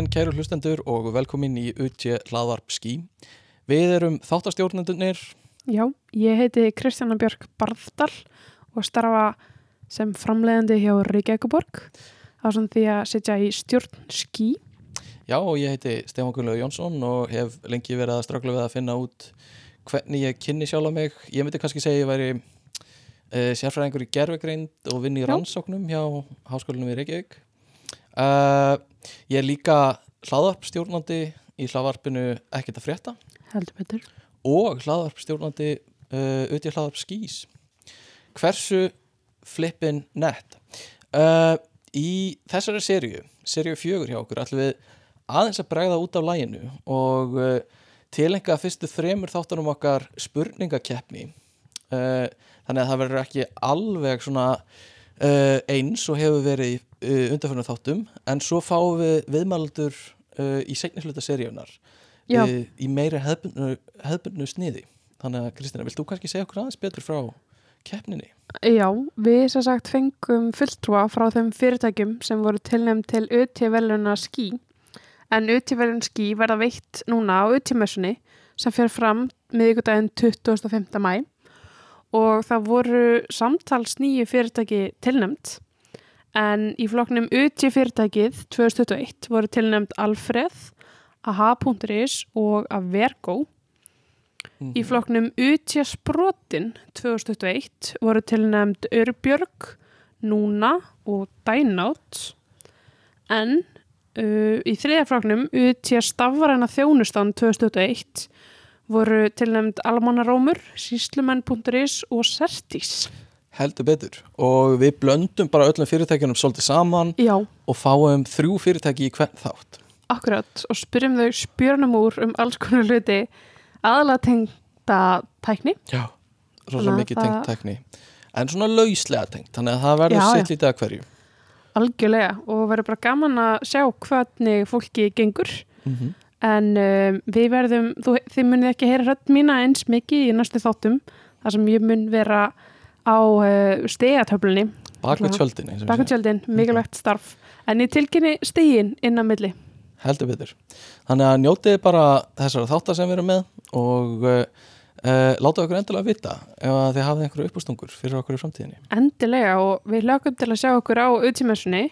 daginn, kæru hlustendur og velkomin í UT hlaðvarp skí. Við erum þáttastjórnendunir. Já, ég heiti Kristjana Björk Barðdal og starfa sem framleiðandi hjá Reykjavíkuborg á samt því að sitja í stjórn skí. Já, og ég heiti Stefán Guðlaug Jónsson og hef lengi verið að strafla við að finna út hvernig ég kynni sjálf á mig. Ég myndi kannski segja ég væri uh, sérfræðingur í gerfegreind og vinn í rannsóknum hjá Háskólanum í Reykjavík. Uh, ég er líka hlaðvarpstjórnandi í hlaðvarpinu Ekkert að frétta. Heldur betur. og hlaðvarpstjórnandi uh, uti hlaðvarp skís hversu flippin nett? Uh, í þessari seríu seríu fjögur hjá okkur ætlum við aðeins að bregða út af læginu og tilenga fyrstu þremur þáttunum okkar spurningakeppni. Þannig að það verður ekki alveg svona uh, eins og hefur verið í uh, undanfjörnum þáttum en svo fáum við viðmældur uh, í seinni hluta seríunar í meira hefbundnu, hefbundnu sniði þannig að Kristina, vilt þú kannski segja okkur aðeins betur frá keppninni? Já, við sem sagt fengum fulltrúa frá þeim fyrirtækjum sem voru tilnæm til UT-veluna skí. En UT-velun skí verða veitt núna á UT-messunni sem fer fram miðvikudaginn 25. mæ og það voru samtals nýju fyrirtæki tilnæmt en í flokknum UT-fyrirtækið 2021 voru tilnæmt Alfreð, aha.is og Avergo Mhm. Í flokknum Utja Sprotin 2021 voru tilnæmt Örbjörg, Núna og Dynout en uh, í þriðja flokknum Utja Stafræna þjónustan 2021 voru tilnæmt Almannarómur, Síslumenn.is og Sertis. Heldur betur. Og við blöndum bara öllum fyrirtækjunum svolítið saman Já, og fáum þrjú fyrirtæki í hvern þátt. Akkurat. Og spyrjum þau spjörnum úr um alls konar hluti. Aðalega tengda tækni. Já, rosa Þannig að mikið það- tengt tækni. En svona lauslega tengt, þannig að það verður sitt lítið að hverju. Algjörlega. Og verður bara gaman að sjá hvernig fólki gengur. Mm -hmm. En um, við verðum, þú, þið munið ekki heyra rödd mína eins mikið í næstu þáttum þar sem ég mun vera á uh, stegatöflunni, Bak við Já. tjöldin eins og við segjum. bakutjöldin, mikilvægt starf en ég tilkynni stegin inn á milli heldur betur þannig að njótið bara þessara þáttar sem við erum með og uh, uh, láta okkur endilega vita ef þið hafið einhverju uppástungur fyrir okkur í framtíðinni endilega og við lögum til að sjá okkur á auðtímessunni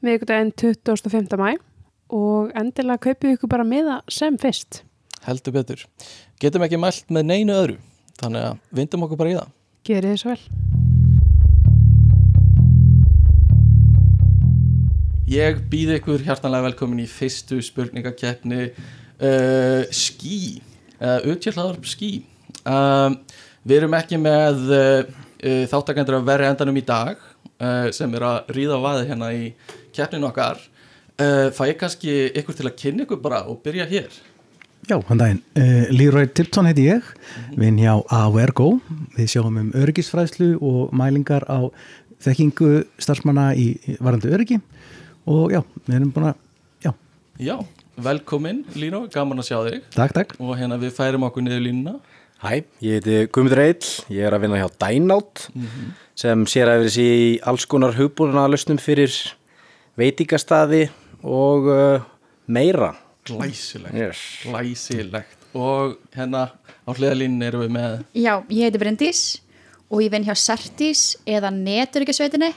miðvikudaginn 25. mæ og endilega kaupið ykkur bara miða sem fyrst heldur betur, getum ekki mælt með neinu öðru þannig að vindum okkur bara í það gerið þið svo vel Ég býð ykkur hjartanlega velkomin í fyrstu spurningakeppni uh, skí, uh, utjörlaðarp skí. Um, við erum ekki með uh, uh, þáttakendur að verri endanum í dag uh, sem er að ríða á vaði hérna í keppninu okkar. Uh, fæ ég kannski ykkur til að kynna ykkur bara og byrja hér. Já, hann daginn. Uh, Leroy Tilton heiti ég, vinn hjá Avergo. Við sjáum um öryggisfræðslu og mælingar á þekkingu starfsmanna í varandi öryggi og já, við erum búin að, já, Já, velkomin Líno, gaman að sjá þig takk, takk. og hérna við færum okkur niður línuna. Hæ, ég heiti Guðmundur Eill, ég er að vinna hjá Dynout sem sér að verið í alls konar hugbúrunarlausnum fyrir veitingastaði og uh, meira. Glæsilegt. Yes. Glæsilegt. Og hérna á hliðalínu erum við með Já, ég heiti Bryndís og ég vinn hjá Sertís eða Neturikisveitinni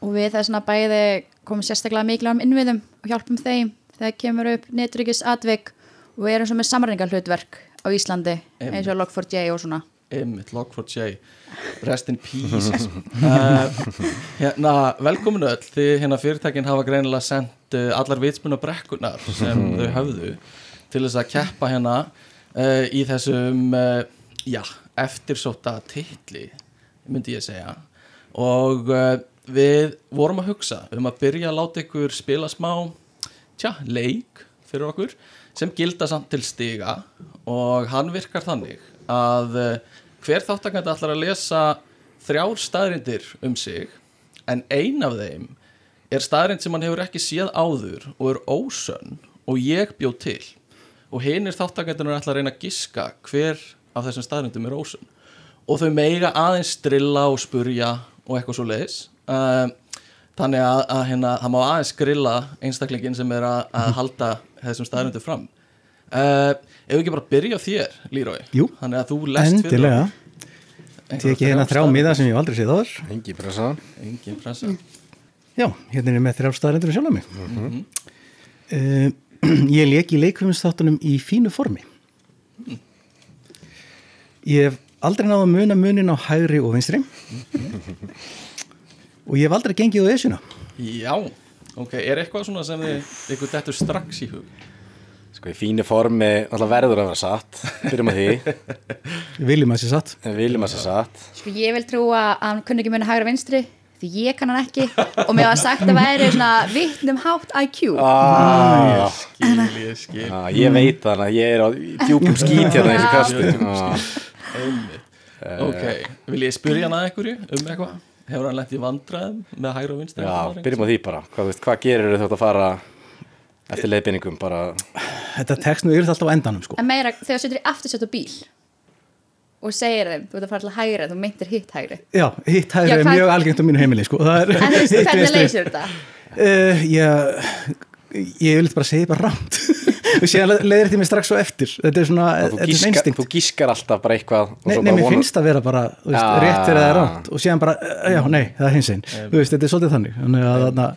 og við það er svona bæði komum sérstaklega mikið um innviðum og hjálpum þeim þegar kemur upp Neturikis atvik og við erum svo með samræningar hlutverk á Íslandi eins og Log4j og svona. Emmitt Log4j Rest in peace. Uh, hérna, Velkomin öll. Því hérna fyrirtækin hafa greinilega sendt uh, allar vitsmuna brekkunar sem þau höfðu til þess að keppa hérna uh, í þessum uh, já, eftirsóta titli myndi ég segja. Og við vorum að hugsa um að byrja að láta ykkur spila smá tja, leik fyrir okkur sem gilda samt til stiga. Og hann virkar þannig að hver þáttakandi ætlar að lesa þrjár staðrindir um sig en ein af þeim er staðrind sem hann hefur ekki séð áður og er ósönn og ég bjóð til. Og hinn er þáttakendunar ætla að reyna að giska hver af þessum staðrindum er ósönn. Og þau meiga aðeins strilla og spurja og eitthvað svo leiðis uh, þannig að, að hérna, það má aðeins grilla einstaklingin sem er að, að halda þessum staðrundu fram. Uh, ef við ekki bara byrja þér, Lírói Jú. þannig að þú lest Endilega. fyrir Tekið hérna þrjá miða sem ég hef aldrei séð áður. Engi pressa. Engin pressa Já, hérna er ég með þrjár staðarendur sjálf mig. Uh, Ég leik í leikfumistáttunum í fínu formi. Ég hef aldrei náða að muna munin á hægri og vinstri. Og ég hef aldrei gengið á esjuna. Já, ok, er eitthvað svona sem þið ykkur dettur strax í hug? Sko í fínu formi alltaf verður að vera satt. Byrjum að því. Viljum að sé satt. Viljum að sé satt. Sko ég vil trúa að hann kunni ekki muni hægra vinstri því ég kann hann ekki. Og mér var sagt að væri svona vittnum hátt IQ ah, skil, ég skil. Ah, Ég veit þannig að ég er á djúpum skít hérna í þessu kasti. ah, ok, vil ég spyrja hana einhverju um eitthvað? Hefur hann lent í vandræðum með hægra og vinstri Já, byrjum að því bara. Hvað, veist, hvað gerir þú þetta að fara eftir leiðbeiningum? Bara Þetta tekst nú yfir alltaf á endanum sko. En meira þegar þú setur í aftursett á bíl og segir þeim, þú ert að fara til hægri þú meintir hitt hægri. Já, hitt hægri Já, er mjög algengt á mínu heimili sko. Það er en þú veist, hvernig leysir þetta? Uh, ég, ég vil bara segja bara rámt og síðan leiðir þetta mig strax svo eftir. Þetta er svona, þetta er instinkt þú gískar alltaf bara eitthvað og Nei, nei mér finnst það vera bara þú veist, Ah. rétt fyrir það er rámt og síðan bara, eh, já, nei, það er hins einn þú veist, þetta er svolítið þannig. Þannig að þarna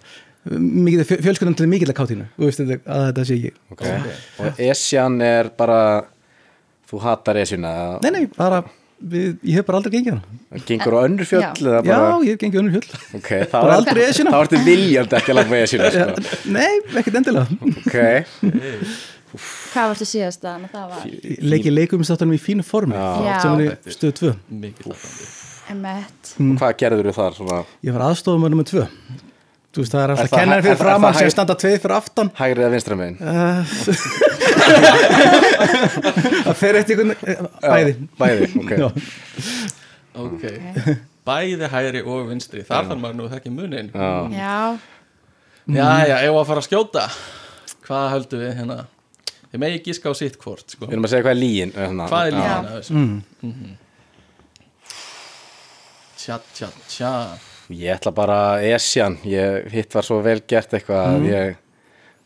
mikið fjö- fjölskyldan til mikið kátínu. Þú veist, þetta, að þetta sé ég okay. Og Esjan er bara Þú hatar Esjuna. Nei, nei, bara, við, ég hef bara aldrei gengið hana Gengur á önnur fjöll Já. eða já, bara, ég hef gengið önnur hjöld okay, þá bara er- aldrei Esjuna. Þá ertu viljandi ekki að með Esjuna sko. nei, ekkert endilega. Ok, hvað varstu síðast að það var leikið leikum státtunum í fínu formi er stöðu 2 mikið lappandi emmett Mm. og hvað gerður þú þar svona? Ég var aðstofum með 2 þú veist, það er alltaf kennar fyrir framann sem standa tveið fyrir aftan. Hægri eða vinstra megin? Það fer eftir einhvern bæði. Bæði, ok. Já. ok, bæði hægri og vinstri. Þar þarf maður nú að þekki munin Já. já, já, ef að fara að skjóta? Hvað höldum við hérna? Ég megi gíska á sitt hvort sko. Við erum að segja hvað er lígin hvað er þessu? Mm. tja, tja, tja Ég ætla bara Esjan ég, Hitt var svo vel gert eitthvað Mm. að ég,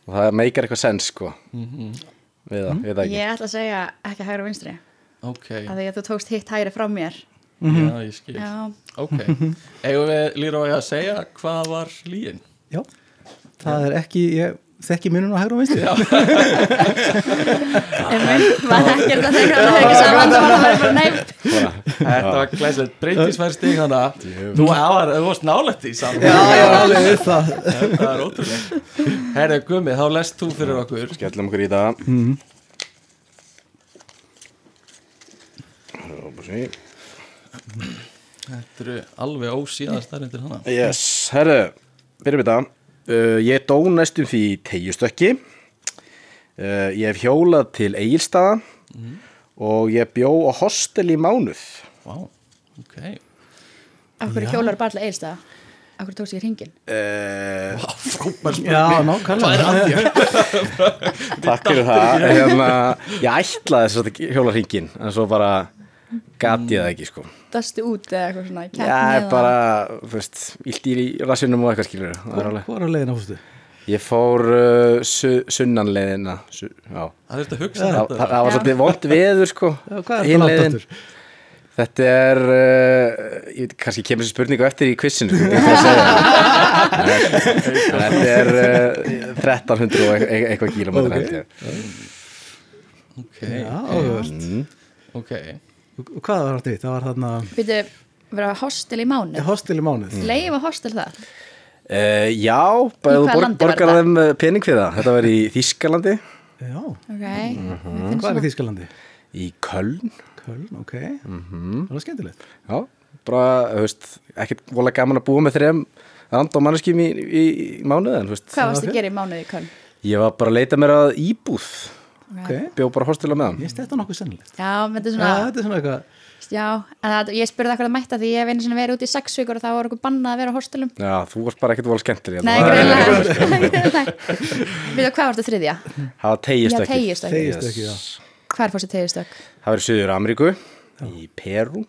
og það meikar eitthvað sens sko. Við það, við það ekki. Ég ætla að segja ekki hægra vinstri. Ok, af því að þú tókst hitt hægri frá mér. Já, ég skil. Já, ok, eigum við Lýrói að segja hvað var líðin Já, það er ekki ég þekki munum á hægra og vinstri. Emmett maður þekkir þetta þegar það er ekki saman þá var það bara neitt Þetta var glæsilegt, breytisverð stig þannig að þú var, þú varst nálægt í saman. Já, já, alveg við það. Það er ótrúlega Herri Gummi, þá lest þú fyrir okkur. Skellum okkur í það. Mhm. Þetta eru alveg ósíðan stærnindir hana Yes, herru Byrjum við það uh, Ég dó næstum því tegjustökki uh, Ég hef hjólað til Egilstaða og ég bjó á hostel í mánuð. Vá, ok. Af hverju hjólar bara eilstæða af hverju tókst ég hringin uh, Vá, frábær Já, nákvæmlega. Takk fyrir það. Hérna, Ég ætlaði þess að hjóla hringin en svo bara gat ég það ekki sko. Dastu út eða eitthvað svona Já, eða- bara, þú veist, illt í rassinum og eitthvað skilur er Hvað er að leiðina fórstu? Ég fór uh, su sunnanleiðina su Já. Það þurfti að hugsa Það, það, þetta. Það var svolítið vond veður sko. Já, hvað er leiðin. langt aftur? Þetta er uh, ég veit, kannski kemur þessi spurningu eftir í quizinu sko, þetta er uh, 1300 og e- e- eitthvað kílómetrar held ég. Ok, Já, áhugavert. ok. Og Hvað var þetta? Það var þarna Býtu, vera hostel í mánu hostel í mánuð. Leifa hostel það Uh, já, Í bara þú borgar þetta? þeim uh, pening fyrir það. Þetta var í Þískalandi Já, ok, hvað er í Þýskalandi? Í Köln. Köln, ok. Mhm. Það var skemmtilegt. Já, bara, þú veist, ekkert vola gaman að búa með þrejum random manneskjum í, í, í mánuð veist, hvað varst ok. að gera í mánuði í Köln? Ég var bara að leita mér að íbúð Ok, bjó bara hostila með hann ég stætti nokkuð sennilegt. Já, þetta er Já, svona þetta er svona eitthvað já, en það, ég spurði eitthvað að mætta því ég hef einu sinni verið út í sex vikur og það var okkur bannað að vera á hostelum. Já, þú varst bara ekkert vola skemmtir nei, við hvað varstu þriðja? Það var. Teygist ekki, já. Hvar fórstu tegistök? Það var í Suður Ameríku í Peru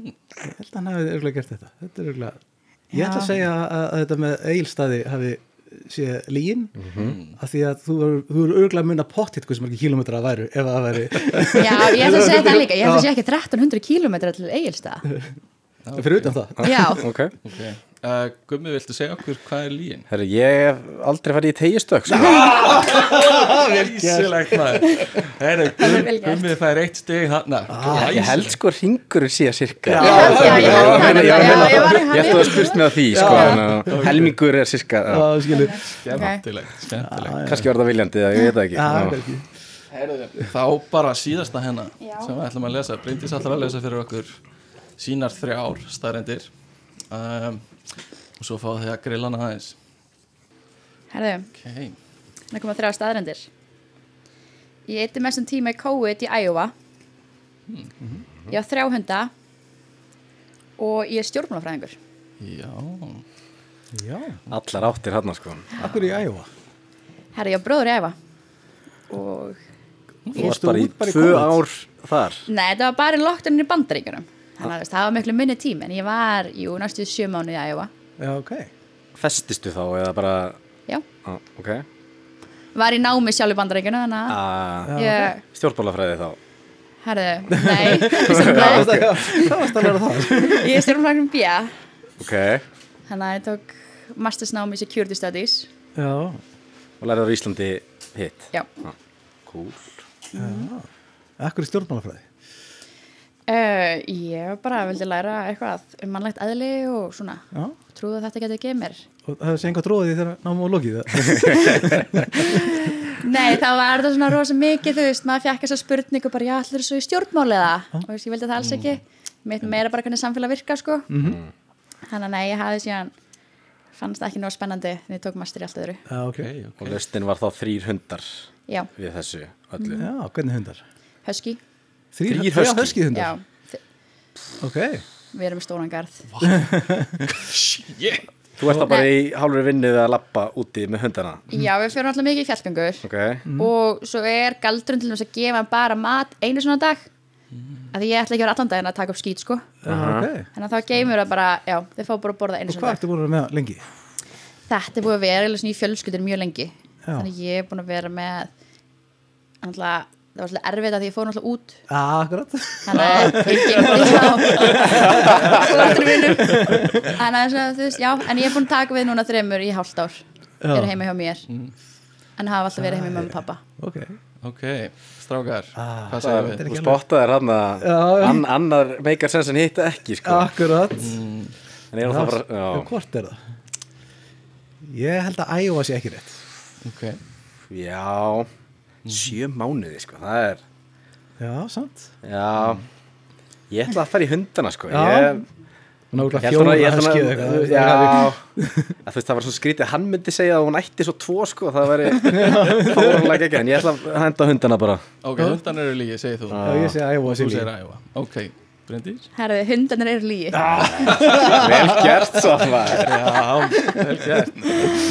Ég held að hann hafi örgulega gert þetta. Þetta er örgulega Ég ætla að segja að, að þetta með eigilstaði hafi sé lígin af því að þú eru- örgulega að munna pottitt hversu margir kilómetra það væru ef það væri Já, ég ætla að segja það líka, ég ætla að segja ekki 1300 km til Egilstað fyrir utan það. Já, ok. Ok, uh, Gummi, viltu segja okkur hvað er líin? Herru, ég hef aldrei farið í tegistök sko. Ísilegt maður. Er gert. Gummi fær eitt stig þarna. Ég held sko ringur sé cirka Já, já, ég held það ég ætti að mig á því sko, Helmingur er cirka já. Já, skilur Skemmtilegt, skemmtilegt. Kannski var það viljandi, eða ég veit það ekki. Þá bara síðasta hennar Já. sem við ætlum að lesa. Bryndís ætlar að lesa fyrir okkur sínar þrjár staðrendir um, og svo fá þið að grilla hana aðeins. Herðu, Ok, það koma þrjá staðrendir Ég eitti mestum tíma í COVID í Iowa. Ég á þrjá hunda. Og ég er stjórnmálafræðingur. Já. Já, Allar áttir hann sko. akkur í æfa Herðu, ég á bróður í Iowa. Og Þú varst bara í tvö ár þar. Nei, þetta var bara í lockdownin í bandaríkjunum Þannig að það var miklu minni tími en ég var, jú, næstu sjö mánuði í Iowa. Já, ok. Festistu þá eða bara? Já, á, Ok. Var í námi sjálf í bandaríkjunum þannig að ah, ég, Stjórnbólafræði þá? Herðu, nei. Stjórnmálafræði. Hvað varst að læra það? Ég er stjórnmálafræðingur B Ok. Þannig að ég tók mastersnám í Security Studies. Já, Og lærið á Íslandi hitt? Já, Cool. Akkur í stjórnmálafræði uh, ég bara vildi læra eitthvað um mannlegt eðli og svona. Já, trúðu að þetta getið ekki mér og það hefði enga tróðið þegar náma og lokið það. Nei, það var þetta svona rosa mikið, þú veist, maður fekk þessa spurningu bara, já, allir svo í stjórnmáliða og þú veist, ég vildi það alls ekki. Mitt meira bara hvernig samfélag virka, sko. Þannig að nei, ég hafði síðan fannst það ekki nóg spennandi þegar ég tók master í allt öðru. Já, ok. Ok, ok Og löstin var þá þrýr hundar Já, við þessu öllu. Já, hvernig hundar? husky, Þrýr Þrír husky, husky? husky hundar? já, Ok, við erum í stóran garð. Shit. Þú ert þá bara í hálfur vinnið að lappa úti með hundana? Já, við fyrir alltaf mikið í fjallgöngur. Ok. Og svo er galdrun til þess að gefa bara mat einu svona dag. Að því ég ætla ekki að vera allan daginn að taka upp skít, sko. Já, ok. Þannig að þá geymur það bara, já, þið fá bara að borða einu Og svona hvað dag. ertu búin að vera með lengi? Þetta er búið að vera í fjölskyldur mjög lengi. Já. þannig að ég er búin að vera með náttúrulega, það var svolítið erfitt að því ég fór náttúrulega út. Já, akkurat. Þannig að ég þannig að þú veist, já, en ég er búin að taka við núna þremur í hálft ár. Já. eru heima hjá mér. En hafa alltaf verið heima með mamma og pappa Ok, Ok, strákar, Ah, hvað segir er, við? þú spottaðir hann að annar meikar sens en hitt ekki sko. akkurat. En ég er það bara hvort er það? Ég held að æfa sé ekki rétt. Ok, já, sjö mánuði sko. Það er Já, sant Já. Ég ætla að fara í hundana sko. Já. Ég, Nákvæmlega fjóra eða eitthvað. Já. að, þú veist, Það var svo skrítið. Hann myndi segja að hún ætti svo tvo sko Það væri fóranlega ekki En ég ætla að henda hundana bara. Ok, hundan eru lígi, segir þú. Já, ég líka æfa Ok, Bryndís? Herði, hundarnir eru líi Vel gert svo. Já, vel gert.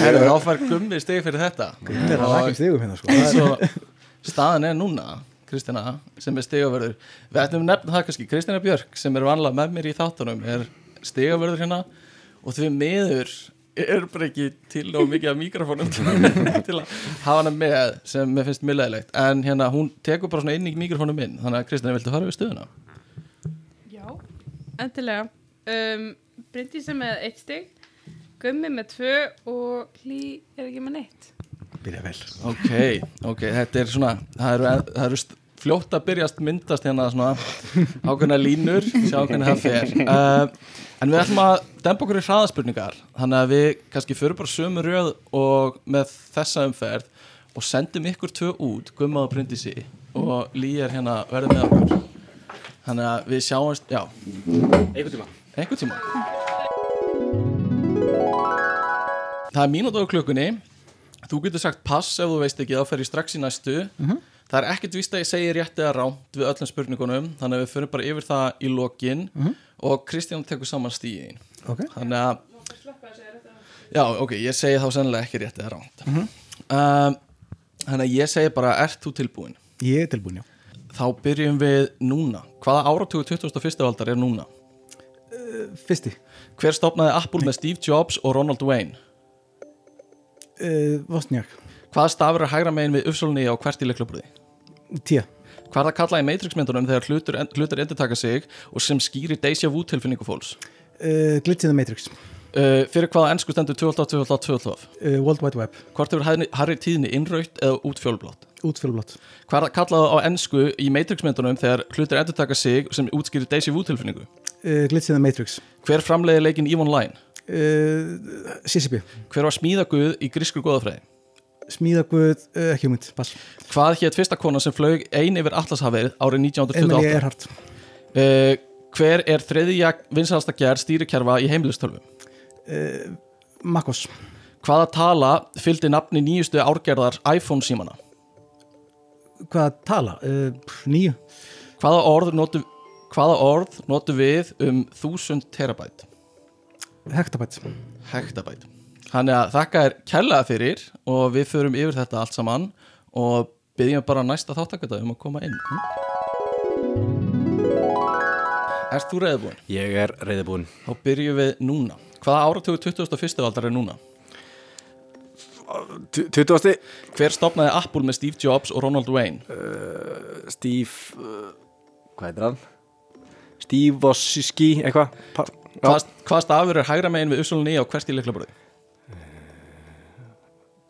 Herru, þá fær gummi stig fyrir þetta. Það er að rækja stigum hérna sko. og staðan er núna Kristina, sem er stigavörður. Við ætlum að nefna það kannski, Kristina Björk sem er vanlega með mér í þáttunum er stigavörður hérna. Og því miður er bara ekki til og mikið af mikrofónum til, að hafa hana með sem mér finnst millæðilegt en hérna hún tekur bara svona inn í mikrofónum minn. Þannig að Kristina, viltu fara við stöðuna? Endilega. Um, Bryndi sem með eitt stig Gummi með tvö og Hlý er ekki með neitt. Byrja vel. Ok, ok, þetta er svona það eru, það eru fljótt að byrjast myndast hérna svona ákveðna línur, sjá hvernig það fer. Uh, en við ætlum að dempa okkur í hraðaspurningar þannig að við kannski förum bara sömu röð og með þessa umferð og sendum ykkur tvö út Gumma og Bryndísi og Lí er hérna verður með okkur þannig að við sjáumst, já. Einhvern tíma. Einhvern tíma. Það er mínúti á klukkunni. Þú getur sagt pass ef þú veist ekki þá fer ég strax í næstu. Það er ekkert víst að ég segi rétt eða rámt við öllum spurningunum þannig að við förum bara yfir það í lokin. Og Kristján tekur saman stíðin Ok. Þannig að Já, ok, ég segi þá sennilega ekki rétt eða rámt um, Þannig að ég segi bara ert þú tilbúin? Ég er tilbúin, já Þá byrjum við núna Hvaða áratugu 21. aldar er núna? Fyrsti Hver stopnaði Apple með Steve Jobs og Ronald Wayne? uh, Vosniak Hvað stafur er hægra megin við uppsölunni á hvert í leiklabrúði? Tía Hvað er það kallað í Matrix-myndunum þegar hlutur, hlutur endur taka sig og sem skýrir deja vu tilfinningu fólks? uh, Glitch in the Matrix Uh, fyrir hvaða ennsku stendur 12, 12, 12, uh, World Wide Web Hvort hefur Harry tíðni innraut eða útfjólublátt? Útfjölblót Hvað er kallað á ennsku í Matrix-myndunum þegar hlutur endur taka sig sem útskýrir deja vu tilfinningu? uh, Glitch in the Matrix Hver framleiði leikin Eve Online? uh, CCP Hver var smíðaguð í grískur góðafræði? Smíðaguð, uh, ekki hugmynd Pass Hvað hétt fyrsta konan sem flög ein yfir Atlashafið árið Emily 1928? Earhart Uh, hver er þriðja vinsalasta gerð stýrikerfa í heimilistölvu? Makos Hvaða tala fylgdi nafni nýjustu árgerðar iPhone símana? Hvað tala? Uh, nýju Hvaða orð notu, hvaða orð notu við um 1000 terabæt? Hektabæt Hektabæt. Þannig að þakka er kærlega fyrir og við förum yfir þetta allt saman og byggjum bara næsta þáttakata um að koma inn. Erst þú reyðbúin? Ég er reyðibúin Þá byrjum við núna. Hvaða áratugu 21. aldar er núna? 20. Hver stopnaði Apple með Steve Jobs og Ronald Wayne? Steve uh, Hvað heitir hann? Steve Vossiski eitthvað. Hvað, hvað stafur er hægra megin við uppsölunni á hvert í leiklabröði?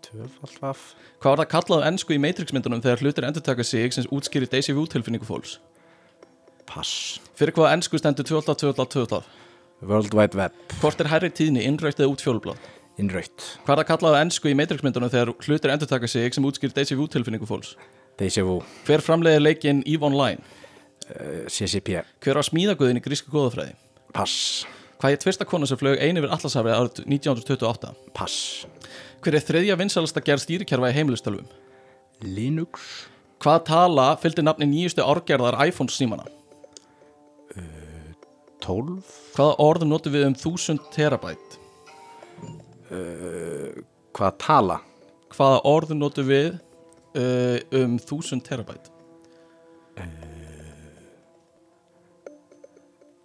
Tvöfald vaff Hvað var það kallað á ennsku í Matrix-myndunum þegar hlutir endur taka sig sem útskýrir Daisy View tilfinningu fólks? Pass Fyrir hvaða ennsku stendur 12, 12, 12? World Wide Web Hvort er hærri tíðni, innrautt eða útfjólublátt? Innraut Hvað er það kallað ennsku í Matrix-myndunum þegar hlutir endur taka sig sem Daisy View tilfinningu fólks? Vu Hver framleiði leikinn EVE Online? uh, CCP Hver var smíðaguðin í grísku góðafræði? Pass Hvað er tvista kona sem flög einu yfir Atlasafrið árið 1928? Pass Hver er þriðja vinsalasta gerð stýrikerfa í heimilistölvum? Linux Hvað tala fylgdi nafni nýjustu árgerðar iPhone símana? 12 Hvaða orð notum við um 1000 terabæt? Hvað tala? Hvaða orð notum við uh, um 1000 terabæt?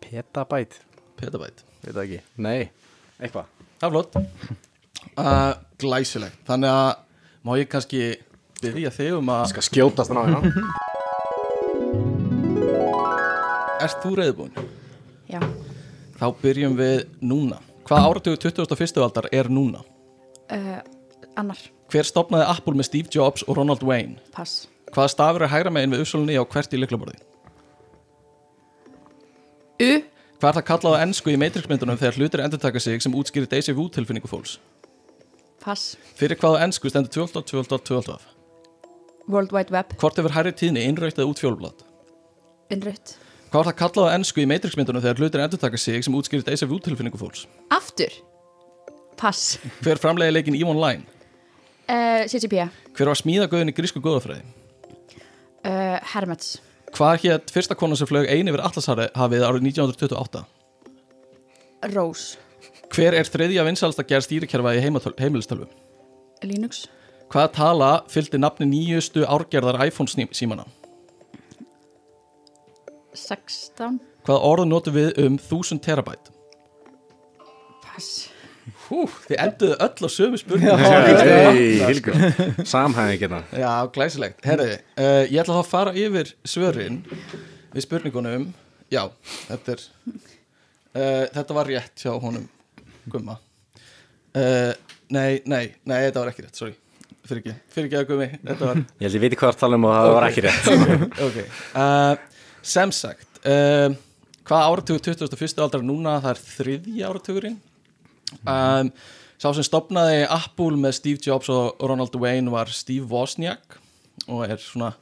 Petabæt Petabæt Veit það ekki. Nei. Eitthvað. Það er flott. Uh, Glæsilegt. Þannig að má ég kannski byrja þig um að Skal skjótast hann á hérna. Ert þú reyðbúin? Já, Þá byrjum við núna Hvaða áratugu 21. aldar er núna? uh, annar, Hver stopnaði Apple með Steve Jobs og Ronald Wayne? pass Hvaða stafur er hægra megin við uppsölunni á hvert í liklaborði? U, Hvað er það kallað á ennsku í Matrix-myndunum þegar hlutir endur taka sig sem útskýrir Daisy Vu tilfinningu fólks? pass Fyrir hvaða ennsku stendur 12, 12, 12, 12? World Wide Web, Hvort hefur hærri tíðni, innrautt eða útfjólublátt? innrutt Hvað er það kallað á ennsku í Matrix-myndunum þegar hlutir endur taka sig sem útskýrir Daisy Vu tilfinningu fólks? Aftur, pass Hver framleiði leikin EVE Online? uh, CCP, Hver var smíðagöðin í grísku góðafræði? uh, Hermets Hvað hétt fyrsta konan sem flög einu yfir Atlashafið árið 1928? Rose, Hver er þriðja vinsalsta gerð stýrikerfa í heimilistölvu? Linux Hvaða tala fylgdi nafni nýjustu árgerðar iPhone símana? 16, Hvaða orð notum við um 1000 terabæt? pass. Hú, þið enduðu öll á sömu spurningu. Hei, hilgur Samhæðing hérna Já, glæsilegt. Herri, uh, ég ætla þá að fara yfir svörin við spurningunum. Já, þetta er uh, Þetta var rétt hjá honum Gumma. Uh, Nei, nei, nei, þetta var ekki rétt, sorry. Fyrir ekki, fyrir ekki að Gummi Þetta var Ég held ég viti hvað það tala um og það var ekki rétt. Ok. Uh, sem sagt uh, hvað áratugur 21. aldar núna? Það er þriðji áratugurinn. Um, sá sem stopnaði Apple með Steve Jobs og Ronald Wayne var Steve Wozniak og er svona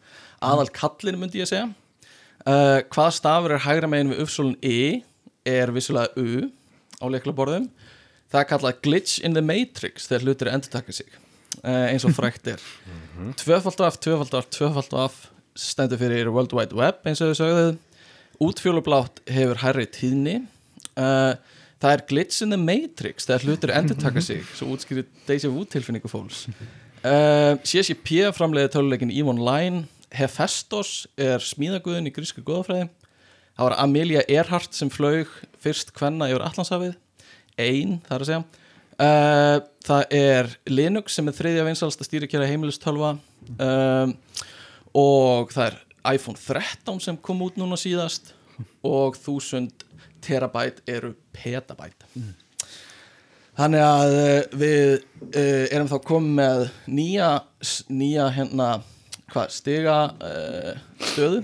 aðal kallin myndi ég segja. Uh, hvað stafur er hægra megin við uppsólun E er vissulega U á leiklaborðum það er kallað glitch in the matrix þegar hlutir endur taka sig uh, eins og frækt er. Tvöfald af, tvöfald af, tvöfald af stendur fyrir World Wide Web eins og þau sögðu. Útfjólublátt hefur hærri tíðni. Uh, það er glitch in the matrix þegar hlutur endur taka sig svo útskýrir Deja Vu tilfinningu fólks. Uh, CCP framleiði töluleikin EVE Online. Hephaestus er smíðaguðin í grísku góðafræði það var Amelia Earhart sem flög fyrst kvenna yfir Allandshafið ein, það er að segja. Uh, það er Linux sem er þriðja vinsalasta stýrikjara heimilistölva. Um, og það er iPhone 13 sem kom út núna síðast. Og 1000 terabæt eru petabæt þannig að uh, við uh, erum þá komið með nýja, nýja hérna, hvað, stiga uh, stöðu.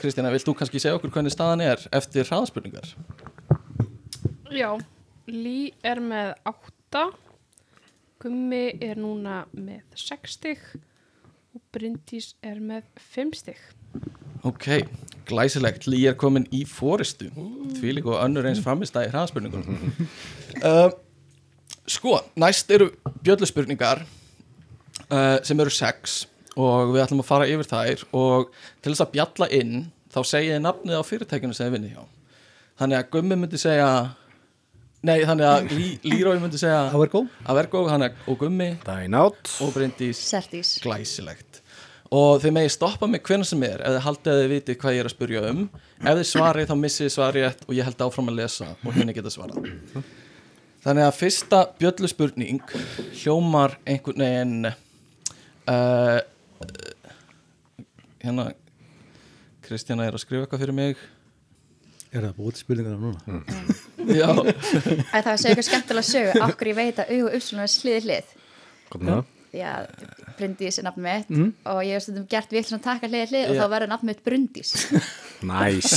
Kristina, vilt þú kannski segja okkur hvernig staðan er eftir hraðspurningar? Já, Lí er með 8 Gummi er núna með 6 stig og Bryndís er með 5 stig. Ok, glæsilegt, Lí er komin í fóristu því líka og önnur eins framistæði hraðspurningunum uh, Sko, næst eru bjölluspurningar uh, sem eru sex og við ætlum að fara yfir þær og til þess að bjalla inn þá segið þið nafnið á fyrirtækinu sem þið vinni hjá. Þannig að Gummi myndi segja nei, þannig að Lí, Lírói myndi segja Avergo Avergo, hann er og Gummi. Dynout og Bryndís. Sertís glæsilegt. Og þið megið stoppa mig hvernig sem er ef þið haldið að þið vitið hvað ég er að spurja um. Ef þið svarið þá missið þið svarið rétt og ég held áfram að lesa og henni geta svarað þannig að fyrsta bjöllu spurning hljómar einhvern veginn uh, hérna Kristjana er að skrifa eitthvað fyrir mig Er það búið spurningar núna? já, Æ, Það segja eitthvað skemmtilega sögu Akkur ég veit að auð og uppslunar sliði hlið með það? Að Bryndís er nafn mitt og ég hef stundum gert við að taka hlið hlið og Já. þá verður nafn mitt Bryndís Næs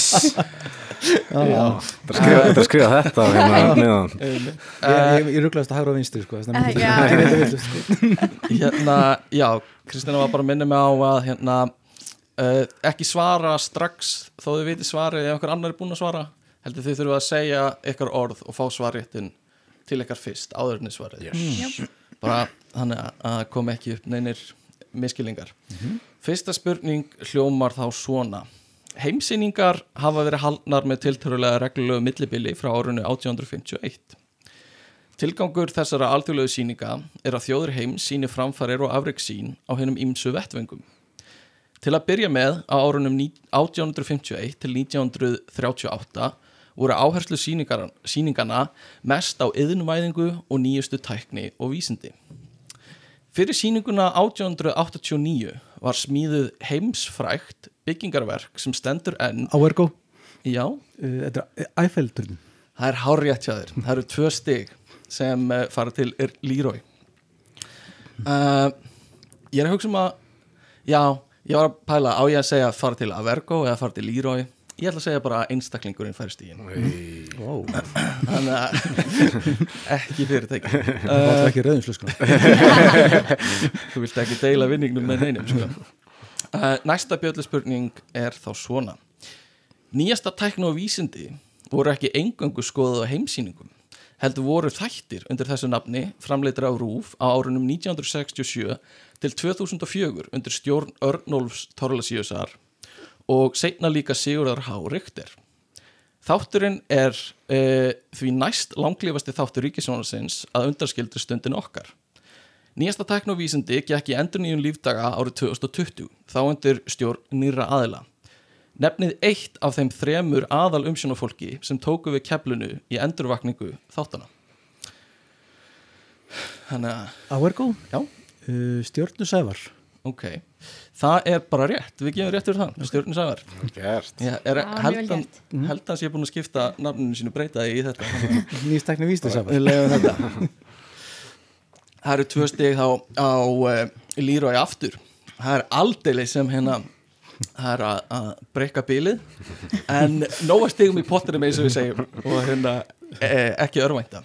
Þetta skrifa, þetta skrifa þetta á hérna neðan Ég, ég, ég rugglaðist að hægra á vinstri sko, Eh, já. sko. hérna, já Kristjana var bara að minna mig á að hérna, uh, ekki svara strax þó þið viti svarið ef einhver annar er búin að svara. Heldur þið þurfa að segja ykkar orð og fá svarréttin til ykkar fyrst áður en þið svarið. Yes. bara þannig að- kom ekki upp neynir miskilingar fyrsta spurning hljómar þá svona. Heimsýningar hafa verið haldnar með tiltörulega reglulegu millibili frá árunni 1851 Tilgangur þessara alþjóðlegu síninga er að þjóður heims síni framfarir og afreg sín á hennum ímsu vettvengum. Til að byrja með á árunum ní- 1851 til 1938 voru áherslu sýningana mest á yðnvæðingu og nýjustu tækni og vísindi. Fyrir sýninguna 1889 var smíðuð heimsfrækt byggingarverk sem stendur enn, Avergo, já, uh, þetta er Eiffel-turnin Það er þér. Það eru tvö stig sem uh, fara til Leroy. Uh, ég er að hugsa um að, já, ég var að pæla á ég að segja fara til Avergo eða fara til Leroy. Ég ætla að segja bara að einstaklingurinn fær stígin. wow. Þannig að ekki fyrirtæki. Það var Uh, ekki rauðinslu sko. þú vilt ekki deila vinningnum með neinum, sko. Uh, næsta bjöllu spurning er þá svona. Nýjasta tækni og vísindi voru ekki engöngu skoðað á heimsýningum heldur voru þættir undir þessu nafni framleitir á RÚF á árunum 1967 til 2004 undir stjórn Örnólfs Torlasíusar og seinna líka Sigurðar H. Richter. Þátturinn er e, því næst langlífasti þáttur ríkisjónarsins að undarskildur stundin okkar. Nýjasta tækni og vísindi gekk í endur nýjum lífdaga árið 2020, þá undir stjórn nýra aðila. Nefnið eitt af þeim þremur aðal umsjónafólki sem tóku við keflinu í endurvakningu þáttana. Þannig að, Avergo, já, uh, Stjörnu Sævar ok. Það er bara rétt, við gefum rétt fyrir það, stjórnum sævar. Gert Ég er vel heldan, gert. heldan sé búin að skipta nafninu sínu breytaði í þetta. Nýstekni vísti Sævar Við leiðum þetta. Það eru tvö stig þá á uh, Leroy aftur. Það er aldeilis sem hérna það er að, að breyka bílið. En nóga stigum í pottinum eins og við segjum. Og hérna e, ekki örvænta.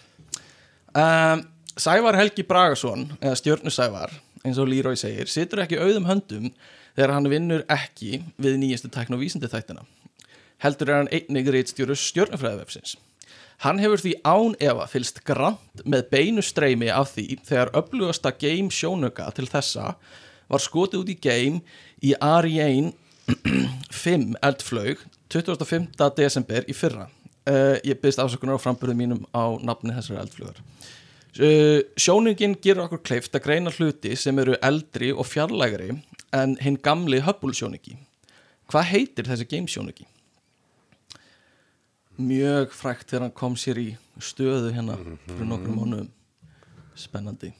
Um, Sævar Helgi Bragason eða Stjörnu Sævar eins og Leroy segir, situr ekki auðum höndum þegar hann vinnur ekki við nýjastu tækn og vísindi þættina heldur er hann einnig reitstjóru stjörnufræðivefsins. Hann hefur því án efa fylst grant með beinu streymi af því þegar öflugasta game sjónuga til þessa var skotið út í game í Ariane 5 eldflaug 25. desember í fyrra. Uh, ég byrst afsökunar á framburðum mínum á nafni þessari eldflugar. Uh, sjónungin gerur okkur kleift að greina hluti sem eru eldri og fjarlægari en hinn gamli Hubble sjónungi. Hvað heitir þessi game sjónungi? mjög frækt þegar hann kom sér í stöðu hérna fyrir nokkrum mánuðum spennandi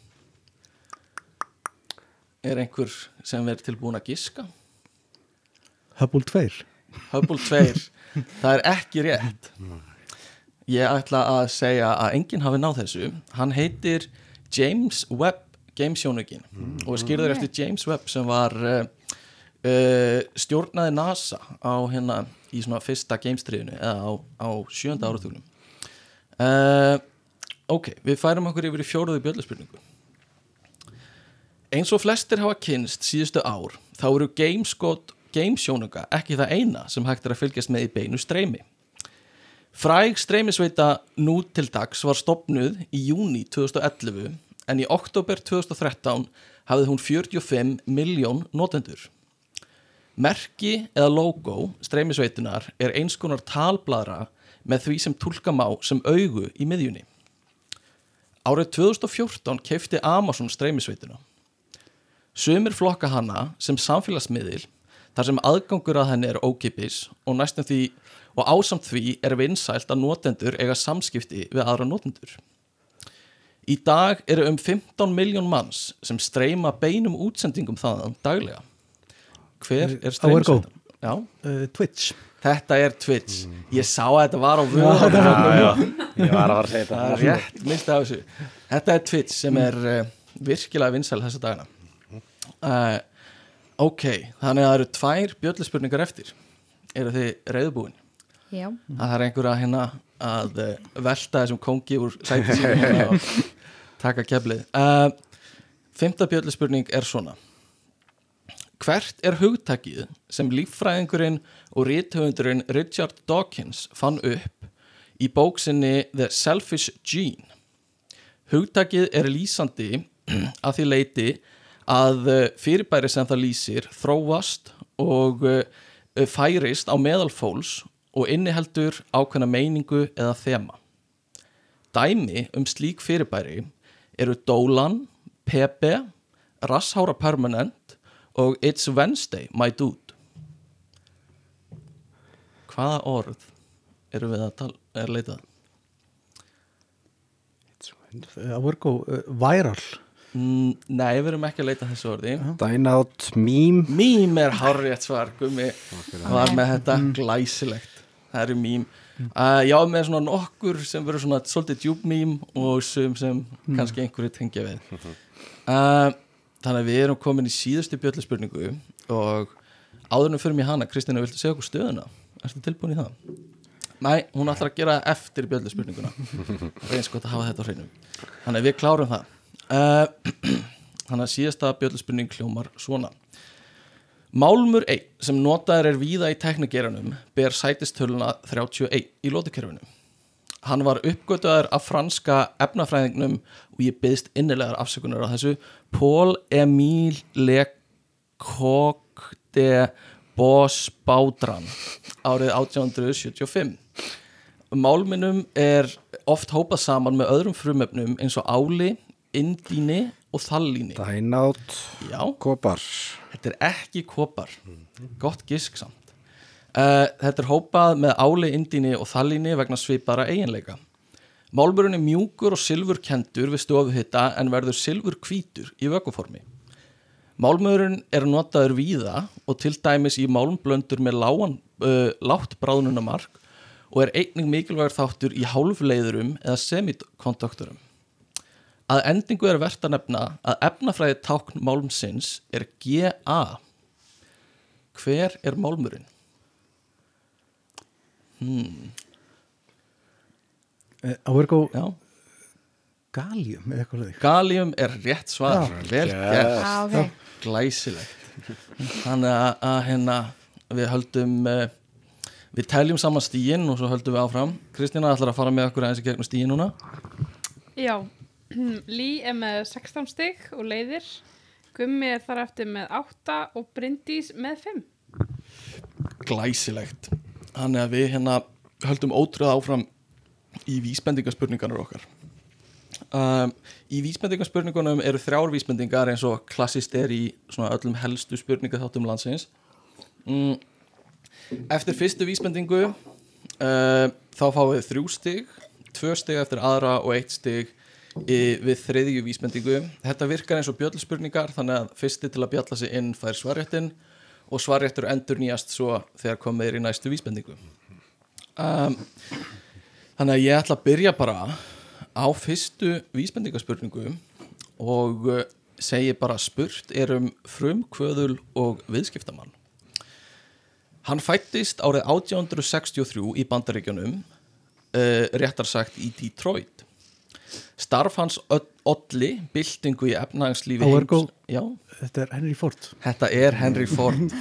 er einhver sem verður tilbúin að giska Hubble 2 Hubble 2 það er ekki rétt. Ég ætla að segja að enginn hafi náð þessu. Hann heitir James Webb gamesjónugin og er skýrður eftir James Webb sem var uh, uh, stjórnaði NASA á hérna í svona fyrsta gamestriðinu eða á, á sjönda áratugnum. Uh, ok, við færum okkur yfir í fjóruðu bjölluspurningu. Eins og flestir hafa kynst síðustu ár þá eru gameskot gamesjónuga ekki það eina sem hægt er að fylgjast með í beinu streymi Fræg streymisveita nú til dags var stopnuð í júni 2011 en í oktober 2013 hafði hún 45 miljón notendur. Merki eða logo streymisveitunar er eins konar talbladra með því sem tólka má sem augu í miðjunni. Árið 2014 keifti Amazon streymisveituna. Sumir flokka hana sem samfélagsmiðil þar sem aðgangur að henni er ókipis og næstum því og ásamt því er vinsælt að notendur eiga samskipti við aðra notendur. Í dag eru um 15 miljón manns sem streyma beinum útsendingum þaðan daglega. Hver er streymisveitan? Já, uh, Twitch þetta er Twitch. Ég sá að þetta var á vöru. Já, já, ég var að fara að segja Það er þetta rétt, minnst af þessu. Þetta er Twitch sem er uh, virkilega vinsæl þessa dagana. Uh, ok, þannig að það eru tvær bjölluspurningar eftir. Eru þið reyðbúin? Já, að það er einhver að hérna að uh, velta þessum kongi úr sæti sín og taka keflið uh, Fymta bjölluspurning er svona Hvert er hugtakið sem líffræðingurinn og rithöfundurinn Richard Dawkins fann upp í bóksinni The Selfish Gene? Hugtakið er lýsandi að því leiti að uh, fyrirbæri sem það lýsir þróast og uh, færist á meðal fólks og inniheldur ákveðna meiningu eða þema. Dæmi um slík fyrirbæri eru Dolan, Pepe, Rasshára Permanent og It's Wednesday, my dude. Hvaða orð eru við að tala, er leitað? uh, Virgo, uh, Viral Mm, nei, við erum ekki að leita þessu orði. Dynout meme. Mím er hárrétt svar, gummi var með þetta glæsilegt. Það eru mím uh, já, með svona nokkur sem verður svona svolítið djúb mím og sum sem kannski einhverju tengja við. Uh, þannig að við erum komin í síðustu bjölluspurningu og áðurnum fyrir mig hana, Kristina, viltu segja okkur stöðuna? Erstu tilbúin í það? Nei, hún ætlar að gera eftir bjölluspurninguna reyns gott að hafa þetta á hreinu. Þannig að við klárum það þannig að síðasta bjölluspurning hljómar svona Málmur 1 sem notaður er víða í teknigeranum ber sætistöluna 31 í lótukerfinu. Hann var uppgötuðar af franska efnafræðingnum og ég byggðist innilegar afsökunar á þessu Paul Emile Lecoq de Bosbaudran árið 1875. Málminum er oft hópað saman með öðrum frumöfnum eins og áli, indíni og þallíni. Já. kopar. Þetta er ekki kopar. Gott gisk samt. Uh, Þetta er hópað með áli, indíni og þallíni vegna svipara eiginleika. Málmurinn er mjúkur og silfurkendur við stofuhitta en verður silfur hvítur í vökuformi. Málmurinn er notaður víða og til dæmis í málmblöndur með lágan, uh, látt bráðnunamark og er einnig mikilvægur þáttur í hálfleiðurum eða semikontakturum Að endingu er verðt að nefna að efnafræði tákn málmsins er GA. Hver er málmurinn? uh, Virgo, Já, Gallium eða eitthvað leik Gallium er rétt svar. Vel gert, Já, ok. glæsilegt. Þannig að, að hérna við höldum, uh, við teljum saman stíin og svo höldum við áfram. Kristína ætlar að fara með okkur aðeins í gegnum stíin núna. Já, Lí er með 16 stygg og leiðir Gummi er þar eftir með 8 og Bryndís með 5 Glæsilegt. Þannig að við hérna höldum ótröð áfram í vísbendingaspurningarnar okkar. Um, í vísbendingaspurningunum eru þrjár vísbendingar eins og klassist er í öllum helstu spurningaþáttum landsins mm, eftir fyrstu vísbendingu uh, þá fáið þið þrjú stig tvö stig eftir aðra og eitt stig í, við þriðju vísbendingu. Þetta virkar eins og bjöllspurningar þannig að fyrsti til að bjalla sig inn fær svarréttin og svarréttur endur nýjast svo þegar komið er í næstu vísbendingu. Um, þannig að ég ætla að byrja bara á fyrstu vísbendingaspurningu og uh, segi bara spurt er um frumkvöðul og viðskiptamann. Hann fættist árið 1863 í bandaríkjunum, uh, réttar sagt í Detroit. Starf hans olli byltingu í. Já, Þetta er Henry Ford þetta er Henry Ford.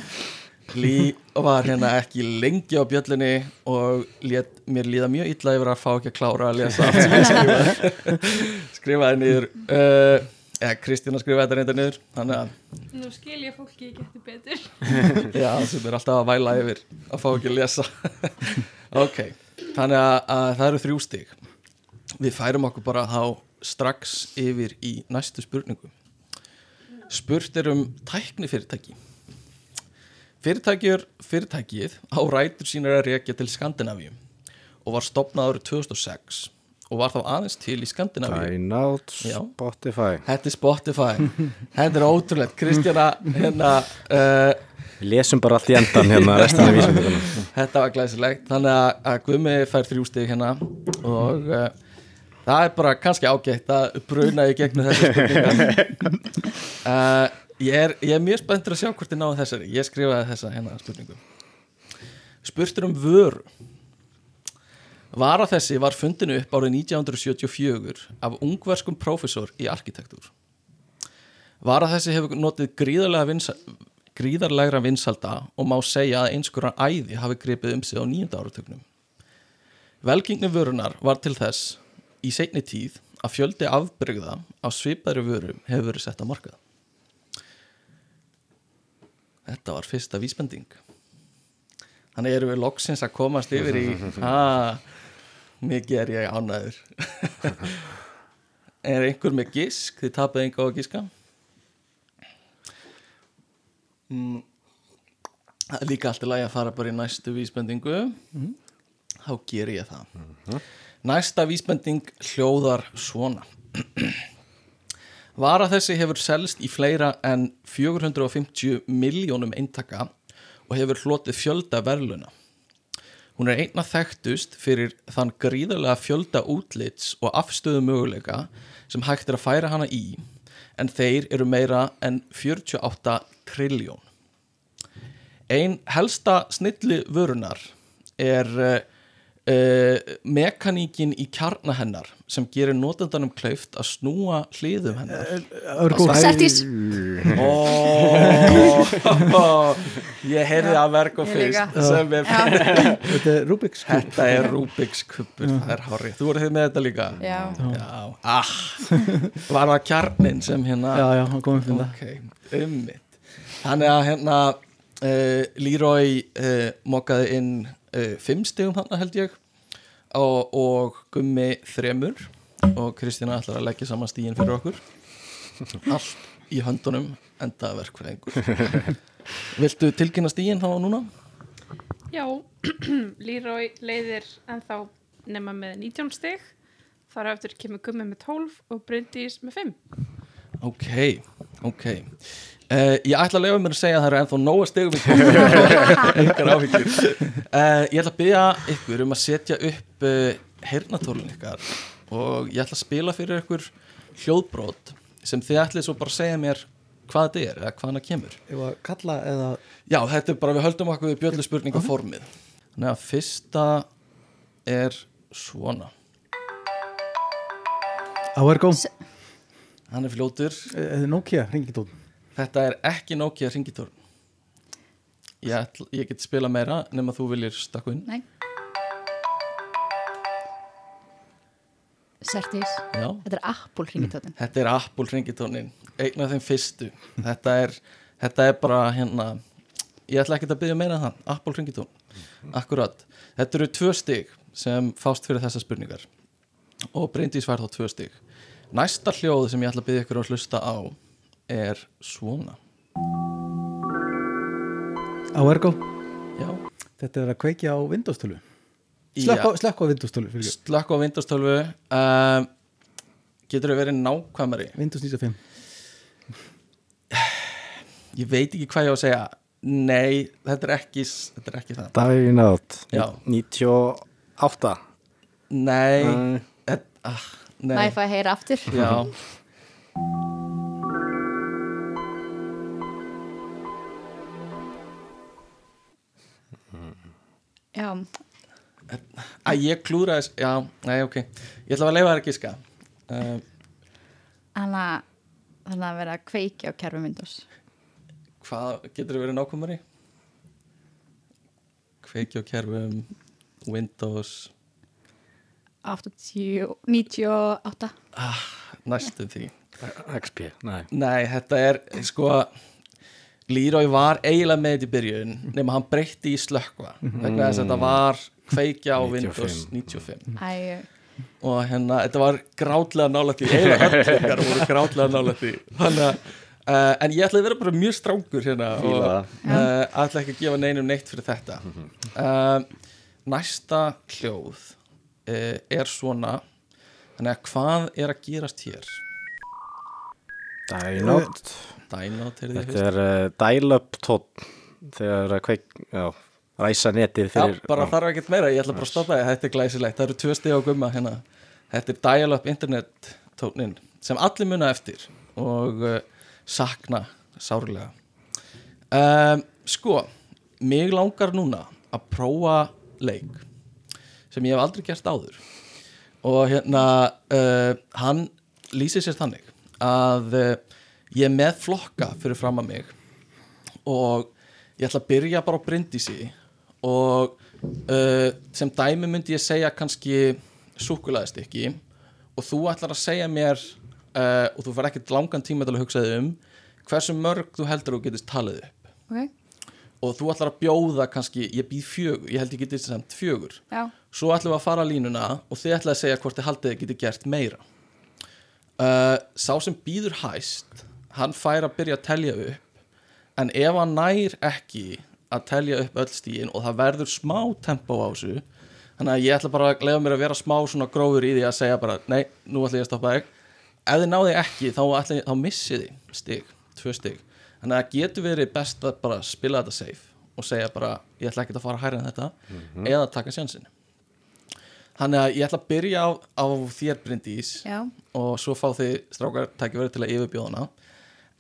Lí var hérna ekki lengi á bjöllinni og lét, mér líða mjög illa yfir að fá ekki að klára að lesa allt sem ég skrifaði, skrifaði niður. Uh, eða Kristína skrifaði þetta reynda niður, þannig að Nú skil ég fólki ekki eftir betur. Já, sem er alltaf að væla yfir að fá ekki að lesa Ok, þannig að, að það eru þrjú stig Við færum okkur bara þá strax yfir í næstu spurningu Spurt er um tæknifyrirtæki. Fyrirtækjur, fyrirtækið á rætur sínar að rekja til Skandinavíu og var stopnað árið 2006 og var þá aðeins til í Skandinavíu. Já. Spotify. Þetta er Spotify. Þetta er ótrúlegt. Kristjana, hérna uh, lesum bara allt í endan hérna Þetta var glæsilegt. Þannig að, Guðmi fær þrjú stig hérna og uh, það er bara kannski ágætt að bruna í gegnum þessu spurningar uh, ég, er, ég er mjög spenntur að sjá hvort ég náðu þessari Ég skrifaði þessa hérna spurningu Spurtur um vöru Vara þessi var fundinu upp árið 1974 af ungverskum prófessor í arkitektúr. Vara þessi hefur notið gríðarlega vinsa, gríðarlegra vinsalda og má segja að einskoran æði hafi gripið um sig á nýjunda áratögnum. Velgengni vörunar var til þess í seinni tíð að fjöldi afbrygða á svipaðri vöru hefur verið sett á markað. Þetta var fyrsta vísbending. Þannig erum við loksins að komast yfir í að mikið er ég ánæður. er einhver með gisk? Þið tapið einhver á að giska? Mm. Er líka alltaf lægi að fara bara í næstu vísbendingu. Þá ger ég það. Næsta vísbending hljóðar svona. Vara þessi hefur selst í fleira en 450 miljónum eintaka og hefur hlotið fjölda verðluna. Hún er einna þekktust fyrir þann gríðarlega fjölda útlits og afstöðu möguleika sem hægt er að færa hana í en þeir eru meira en 48 triljón. Ein helsta snilli vörunar er uh, mekaníkin í kjarna hennar sem gerir notendanum kleift að snúa hliðum hennar. Örgó, Sertís Ó, ég heyrði að verka fyrst er þetta er Rubik's Cube. Þetta er Rubik's kuppur, það er hárið Þú voruð þið með þetta líka? Já, Já, ah, var það kjarnin sem hérna Já, já, hann komið fyrir Ok, ummitt Þannig að hérna uh, Leroy uh, mokkaði inn uh, fimm stigum hann held ég og, og Gummi þremur og Kristína ætlar að leggja saman stígin fyrir okkur allt í höndunum enda verkfræðingur Viltu tilkynna stígin þá núna? Já, Leroy leiðir ennþá nema með 19 stig. Þar á eftir kemur Gummi með 12 og Bryndís með 5. Ok, ok. Uh, Ég ætla að lefa mér að segja að það eru ennþá nóga stegum í áhyggjur. Uh, Ég ætla að byrja ykkur um að setja upp uh, heyrnatólun ykkar og ég ætla að spila fyrir ykkur hljóðbrot sem þið ætlið svo bara að segja mér hvað þetta er eða hvaðan það kemur. Ef að kalla eða Já, þetta er bara, við höldum okkur við bjöllu spurninga formið. Þannig að fyrsta er svona. Áergó, Hann er fljótur. Eða Nokia, ringitón Þetta er ekki Nokia ringitórn ég, ætl, ég get spila meira nema þú viljir stakku inn. Nei. Sertís Já. Þetta er Apple hringitóttin Þetta er Apple ringitónin einn af þeim fyrstu. Þetta er, þetta er bara hérna ég ætla ekki að byggja meira en það Apple ringitón Akkurat Þetta eru tvö stig sem fást fyrir þessar spurningar. Og Bryndís fær þá tvö stig Næsta hljóð sem ég ætla að byggja ykkur að hlusta á er svona. Áergó, Já, þetta er að kveikja á Windows-tölu Slekk Já. á, slekk á Windows 12 fyrir slökk á Windows 12 uh, getur þau verið nákvæmari? Windows 95 ég veit ekki hvað ég á að segja. Nei, þetta er ekki, þetta er ekki það. Dynout Já. 98 nei, Nei. et, ah, Næ, nei. fæ að heyra aftur? Já, Já, að ég klúra þess já, nei, ok, ég ætla að leifa þér að giska. Uh, þannig að þannig að vera að kveiki á kerfi Windows. Hvað getur þau verið nákvæmari? Kveiki á kerfum Windows 80, 98 næstum því. XP, nei. Nei, þetta er sko Leroy var eiginlega með þetta í byrjun nema hann breytti í slökkva vegna þess að þetta var kveikja á 95. Windows 95 Æ, og hérna, þetta var grátlega nálægt í eiginlega öllingar voru grátlega nálægt í þannig að uh, en ég ætla að vera bara mjög strángur hérna og Fíla uh, ætla ekki að gefa neinum neitt fyrir þetta. Uh, næsta hljóð er svona. Þannig að hvað er að gerast hér? Dynout Dynot, heyrðu þið Þetta er uh, dial-up tótt þegar að kveik, já, ræsa netið Já, fyrir bara þarf ekkert meira, ég ætla bara að stoppa það Þetta er glæsilegt, það eru tvö stig á gumma hérna. Þetta er dial-up internet tónin sem allir muna eftir og uh, sakna sárlega. Um, Sko mig langar núna að prófa leik sem ég hef aldrei gert áður. Og hérna uh, hann lýsir sér þannig að uh, ég er með flokka fyrir fram að mig og ég ætla að byrja bara á brindisi og uh, sem dæmi myndi ég segja kannski súkulaðistykki og þú ætlar að segja mér uh, og þú fær ekkert langan tíma til að hugsa þig um hversu mörg þú heldur að þú getist talið upp. Ok, og þú ætlar að bjóða kannski, ég býð fjögur ég held ég getist semt fjögur. Já, svo ætlum við að fara línuna og þið ætlaði að segja hvort þið haldið getið gert meira. Uh, sá sem býður hæst hann fær að byrja að telja upp. En ef hann nær ekki að telja upp öll stíin og það verður smá tempo á þessu þannig að ég ætla bara að leiða mér að vera smá svona grófur í því að segja bara nei, nú ætla ég að stoppa þig. Ef þið náði ekki þá, ætla, þá missið þið stig, tvö stig þannig að það getur verið best að bara spila þetta safe og segja bara ég ætla ekki að fara hærra en þetta eða taka sjansin Þannig að ég ætla að byrja á, á þér Bryndís já. og svo fá þið strákar tækifæri til að yfirbjóðana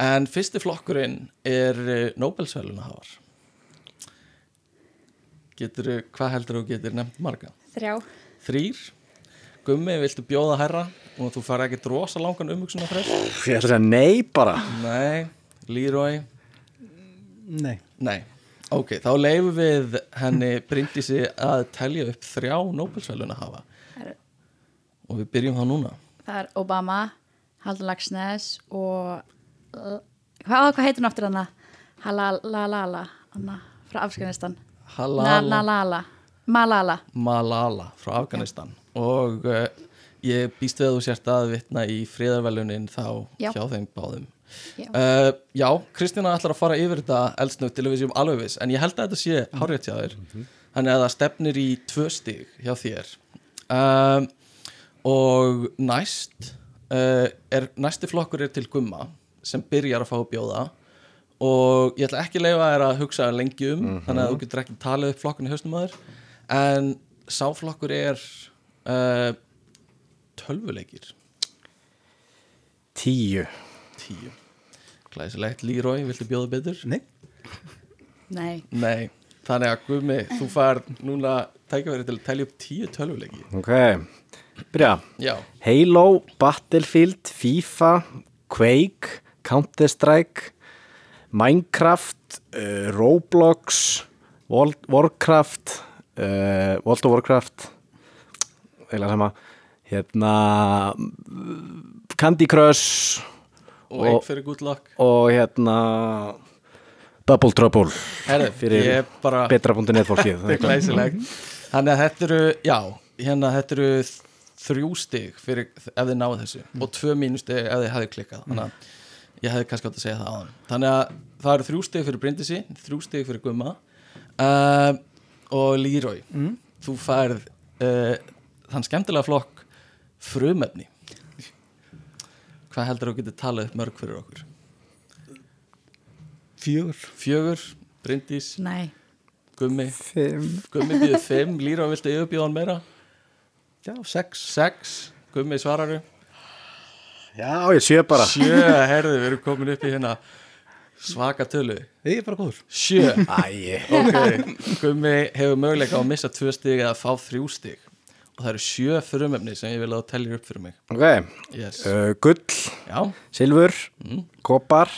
en fyrsti flokkurinn er Nobelsvæluna hafar Getur, hvað heldur þú getur nefnt marga? Þrjá. Þrýr Gummi, viltu bjóða herra og þú fara ekki drosa langan umhugsunar frest? Ég ætla að segja nei bara. Nei, Leroy? Nei, Nei, ok, þá leifum við henni Bryndísi að telja upp þrjá Nobelsvæluna hafa. Það er- og við byrjum þá núna. Það er Obama, Haldur Lagsnes og hvað, hvað heitir hún aftur hana? Halalalala hana, frá Afganistan. Halala. Nalala. Malala. Malala frá Afganistan. Og uh, ég býst við að þú sért að vitna í friðarvelunin þá Já. hjá þeim báðum Já. uh, Já, Kristina ætlar að fara yfir þetta eldsnögt til að við séum alveg viss en ég held að þetta sé hárrétt hjá þér. Þannig að það stefnir í tvö stig hjá þér. Um, og næst uh, er, næsti flokkur er til gumma sem byrjar að fá að bjóða. Og ég ætla ekki að leifa þér að hugsa lengi um þannig að þú getur ekki talið upp flokkun í haustum að þér. En sáflokkur er uh, tölvuleikir. Tíu. Tíu glæsilegt, Leroy, viltu bjóða betur? nei. Nei, Nei, þannig að Guðmi, þú fær núna tækifæri til að telja upp tíu tölvuleiki. Ok, byrja. Já, Halo, Battlefield, FIFA, Quake, Counter-Strike, Minecraft, uh, Roblox, World, Warcraft, uh, World of Warcraft, eða sama, hérna, Candy Crush og einn fyrir good luck. og hérna Double Trouble. Herðu, fyrir bara betra.net fólkið. Þetta er glæsilegt. Þannig að þetta eru, já, hérna þetta eru þrjú stig fyrir ef þið náðu þessu. Og tvö mínustig ef þið hefði klikkað. Þannig að ég hefði kannski átt að segja það áðan. Þannig að það eru þrjú stig fyrir Bryndisi þrjú stig fyrir Gumma uh, og Leroy. Þú færð uh, þann skemmtilega flokk frumefni hvað heldur þú getur talað upp mörg fyrir okkur? Fjögur. Fjögur, Bryndís, Nei, Gummi. Fimm. Gummi býður fimm, Lýra viltu yfirbjóða hann meira? Já, sex. Sex, Gummi svararu Já, ég sé bara. Sjö, herðu, við erum komin upp í hérna svaka tölu. Ég er bara góður. Sjö, Æ, ok. Gummi hefur möguleika á að missa tvö stig eða fá þrjú stig og það eru sjö frumefni sem ég vil að þú tellir upp fyrir mig. Ok. Yes. uh, Gull, já, silfur, kopar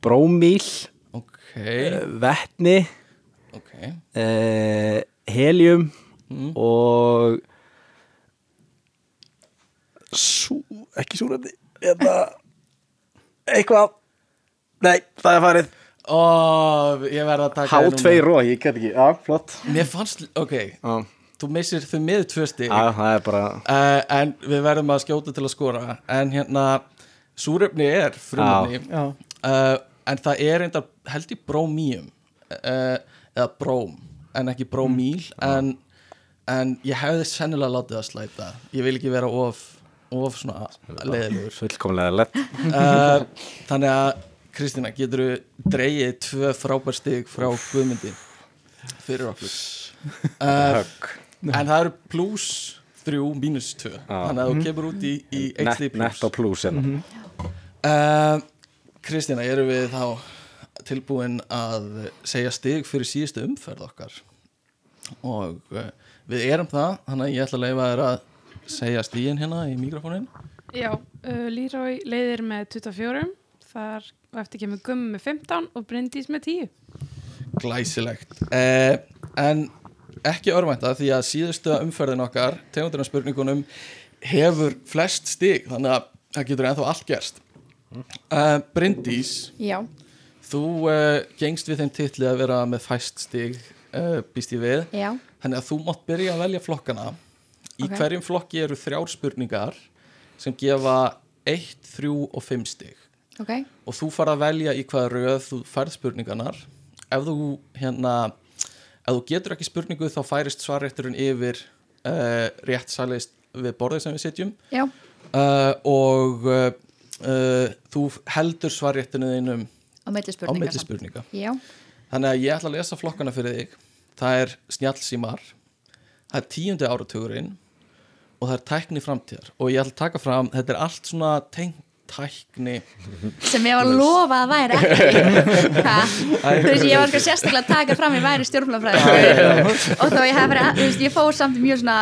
brómíl ok. uh, vetni ok, uh, helium og sú, ekki súrandi eða eitthvað. Nei, það er farið. Ó, ég verð að taka þér H2 ró, ég get ekki, já, flott. Mér fannst, ok, já, þú missir þau með tvö stig. Já, það er bara uh, en við verðum að skjóta til að skora. En hérna, súrefni er frumefni. Já, uh, en það er enda held í brómíum. Uh, eða bróm en ekki brómíl. En, en ég hefði sennilega látið að slæta. Ég vil ekki vera of, of svona leiðilegur. Fullkomlega lett. Uh, þannig að Kristína, getur þú dreigið tvö frábær stig frá Guðmundi fyrir okkur? Uh, högg en það eru pluss þrjú mínus tvö. Þannig að þú kemur út í, í eitt stig Net, netto pluss plus hérna. uh, Kristína, erum við þá tilbúin að segja stig fyrir síðustu umferð okkar? Og uh, við erum það þannig að ég ætla að leifa þér að segja stígin hérna í mikrofónin Já, uh, Leroy leiðir með 24 þar og eftir kemur Gummi með 15 og Bryndís með 10 glæsilegt. Uh, en ekki örvænta því að síðustu umferðin okkar tegundurinn spurningunum hefur flest stig þannig að það getur ennþá allt gerst. Uh, Bryndís já, þú uh, gengst við þeim titli að vera með fæst stig uh, býst ég við. Já, Þannig að þú mátt byrja að velja flokkana. Í Ok. hverjum flokki eru þrjár spurningar sem gefa 1, 3 og 5 stig. Ok. Og þú fara að velja í hvaða röð þú færð spurningarnar. Ef þú hérna ef þú getur ekki spurningu þá færist svarrétturinn yfir uh, rétt sælist við borðið sem við sitjum. Uh, og uh, þú heldur svarréttinu þínum á milli á spurninga Þannig að ég ætla að lesa flokkana fyrir þig. Það er snjallsímar Það er tíundi áratugurinn og það er tækni framtíðar. Og ég ætla að taka fram, þetta er allt svona tengt tækni. Sem ég var að lofa að væri þú veist, ég var sko sérstaklega að taka fram ég væri stjórnmálafræði. Og þá ég hef verið, þú veist, ég fór samt í mjög svona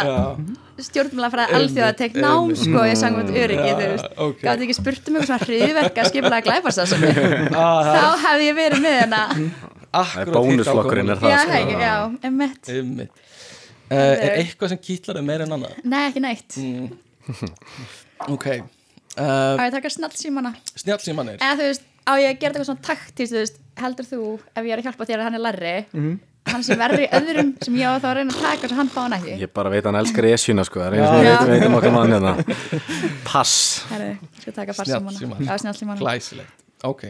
stjórnmálafræði alþjóða tek nám, sko, ég sang um öryggi, þú veist, ok. gátt ekki spurt um eitthvað svona hriðverka skipulega glæpast það sem ah, þá hefði ég verið með er bónusflokkurinn, er það? já, sko. hei, já, emmett Einmitt. Uh, er eitthvað sem kýtlar þig meira en annað? nei, ekki neitt, Ok, uh, á ég að taka snallsímana snjallsímanir eða þú veist, á ég að gera eitthvað svona taktist, þú veist, heldur þú ef ég er að hjálpa þér að hann er larri hann sem verður í öðrum sem ég á þá að reyna að taka svo hann fá hann ekki. Ég bara veit að hann elskar esjuna sko Það er eins og við veitum, okkar mann hérna. Pass. Snjallsímana Glæsilegt, ok.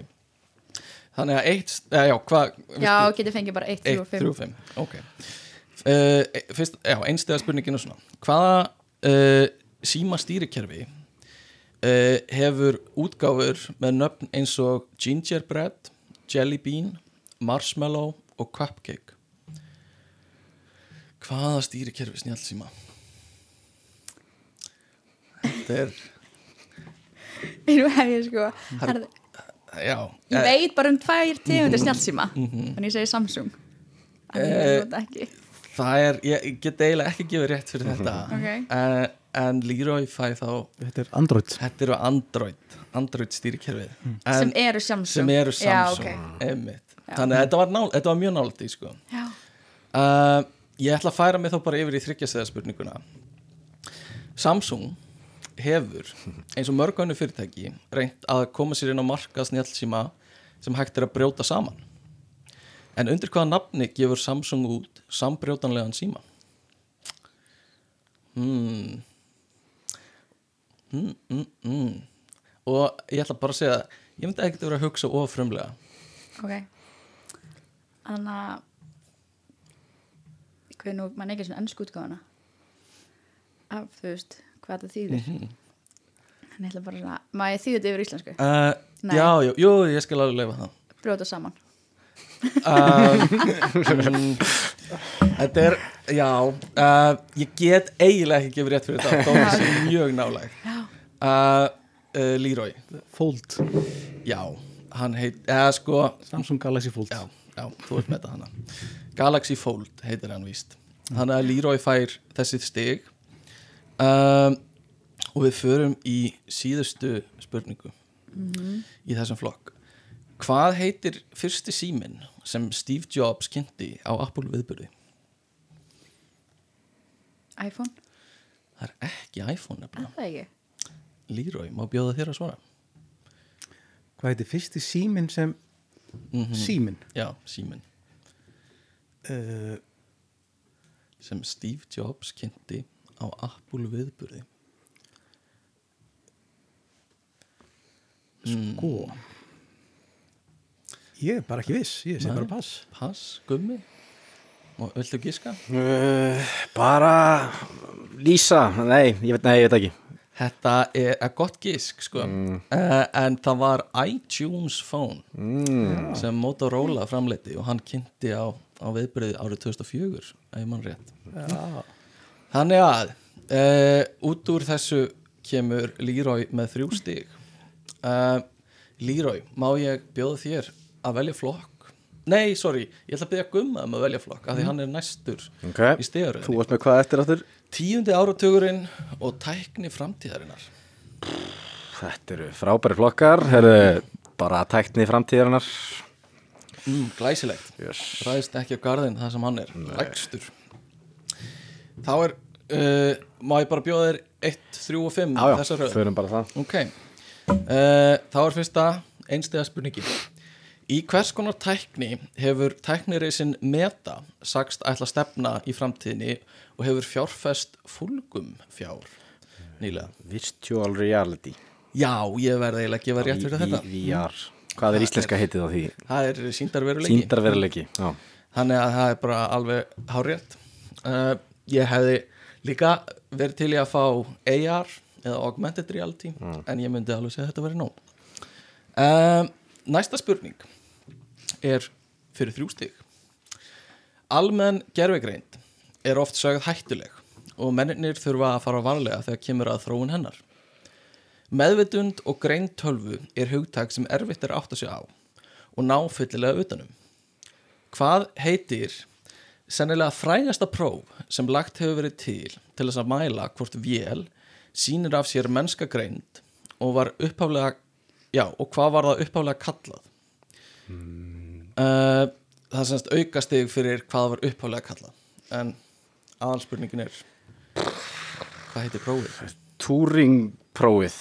Þannig að eitt, uh, já, hvað Já, getur fengið bara 1, 3 og 5 3 og 5, ok. Uh, Fyrst, já, einstega spurningin er svona. Hvaða uh, síma stýrikerfi uh, hefur útgáfur með nöfn eins og gingerbread, jelly bean marshmallow og cupcake. Hvaða stýrikerfi snjálfsíma? Þetta er, Nú hef ég sko. Herðu, já. Ég eh, veit bara um tvær tegundir snjallsíma Þannig ég segi Samsung. En ég Eh, nota ekki. Það er, ég get eiginlega ekki gefið rétt fyrir þetta. Ok. en, en Leroy fæ þá Þetta er Android. Þetta eru Android, Android stýrikerfið en, Sem eru Samsung. sem eru Samsung. Já, ok. Einmitt. Þannig að þetta var, nál, þetta var mjög í sko. Já, uh, Ég ætla að færa mig þá bara yfir í þryggjastæða spurninguna. Samsung hefur eins og mörg önnu fyrirtæki reynt að koma sér inn á markað snjálfsíma sem hægt er að brjóta saman. En undir hvaða nafni gefur Samsung út sambrjótanlegan síma? Hmm. Mm, mm, mm. og ég ætla bara að segja ég myndi ekkert vera að hugsa ofrumlega ok. Þannig að nú, mann ekki svona ennsku útgáfuna. Af, þú veist, hvað þetta þýðir. Mhm. en ég ætla bara svona, maður ég þýðir þetta yfir íslensku? Uh. Já, jú, jú, ég skal alveg leifa það. Brjóta saman. Mm, Þetta er, já uh, Ég get eiginlega ekki gefið rétt fyrir þetta Þó það sé mjög nálæg uh, uh, Leroy. Fold, Já, hann heit, eða sko Samsung Galaxy Fold. Já, já, þú ert með þetta hana Galaxy Fold heitir hann víst. Þannig að Leroy fær þessi stig. Um, Og við förum í síðustu spurningu Í þessum flokk. Hvað heitir fyrsti síminn sem Steve Jobs kynnti á Apple viðbyrði? iPhone, Það er ekki iPhone er nefnilega það ekki? Leroy, má bjóða þér að svara? Hvað heitir fyrsti síminn sem mm síminn? Já, síminn. Uh, sem Steve Jobs kynnti á Apple viðbyrði sko. Ég er bara ekki viss, ég sé Nei. bara pass. Pass, gummi og viltu giska? Uh, bara Lísa, nei, ég veit, nei, ég veit ekki Þetta er gott gisk sko mm. en það var iTunes Phone mm. sem Motorola framleiti og hann kynnti á, á viðbyrði árið 2004 ef mann rétt Já. Þannig að uh, út úr þessu kemur Leroy með þrjú uh, Leroy, má ég bjóða þér að velja flokk? Nei, sorry, ég ætla að byrja gumma um að velja flokk af því hann er næstur Ok, í stigaröðinni. Þú varst með hvað eftir áttur? Tíundi áratugurinn og tækni framtíðarinnar. Þetta eru frábæri flokkar Herðu, bara tækni framtíðarinnar. Mm, Glæsilegt. Yes. ræðist ekki á garðin það sem hann er lægstur. Þá er uh, má ég bara bjóða þér 1, 3 og 5 Já, já, þessa röð? förum bara það ok uh, þá er fyrsta einstega spurningin í hvers konar tækni hefur tæknireisin Meta sagst ætla að stefna í framtíðinni og hefur fjárfest fúlgum fjár nýlega? Virtual reality. Já, ég verði eiginlega að gefa rétt fyrir þetta. VR Hvað er íslenska heitið á því? það er síndarveruleiki Sýndarveruleiki Já, þannig að það er bara alveg hárétt uh, ég hefði líka verið til í að fá AR eða Augmented Reality en ég myndi alveg segja að þetta verið nóg. Um, næsta spurning er fyrir þrjú stig. Almenn gerfegreind er oft sögð hættuleg og mennir þurfa að fara varlega þegar kemur að þróun hennar. Meðvitund og greind tölvu er hugtak sem erfitt er átt að sjá á og ná fyllilega utanum Hvað heitir sennilega frægasta próf sem lagt hefur verið til til þess að mæla hvort vél sýnir af sér mennska greind og og hvað var það upphaflega kallað uh, það er semst aukastig fyrir hvað var upphaflega kallað en aðalspurningin er hvað heitir prófið? Turing prófið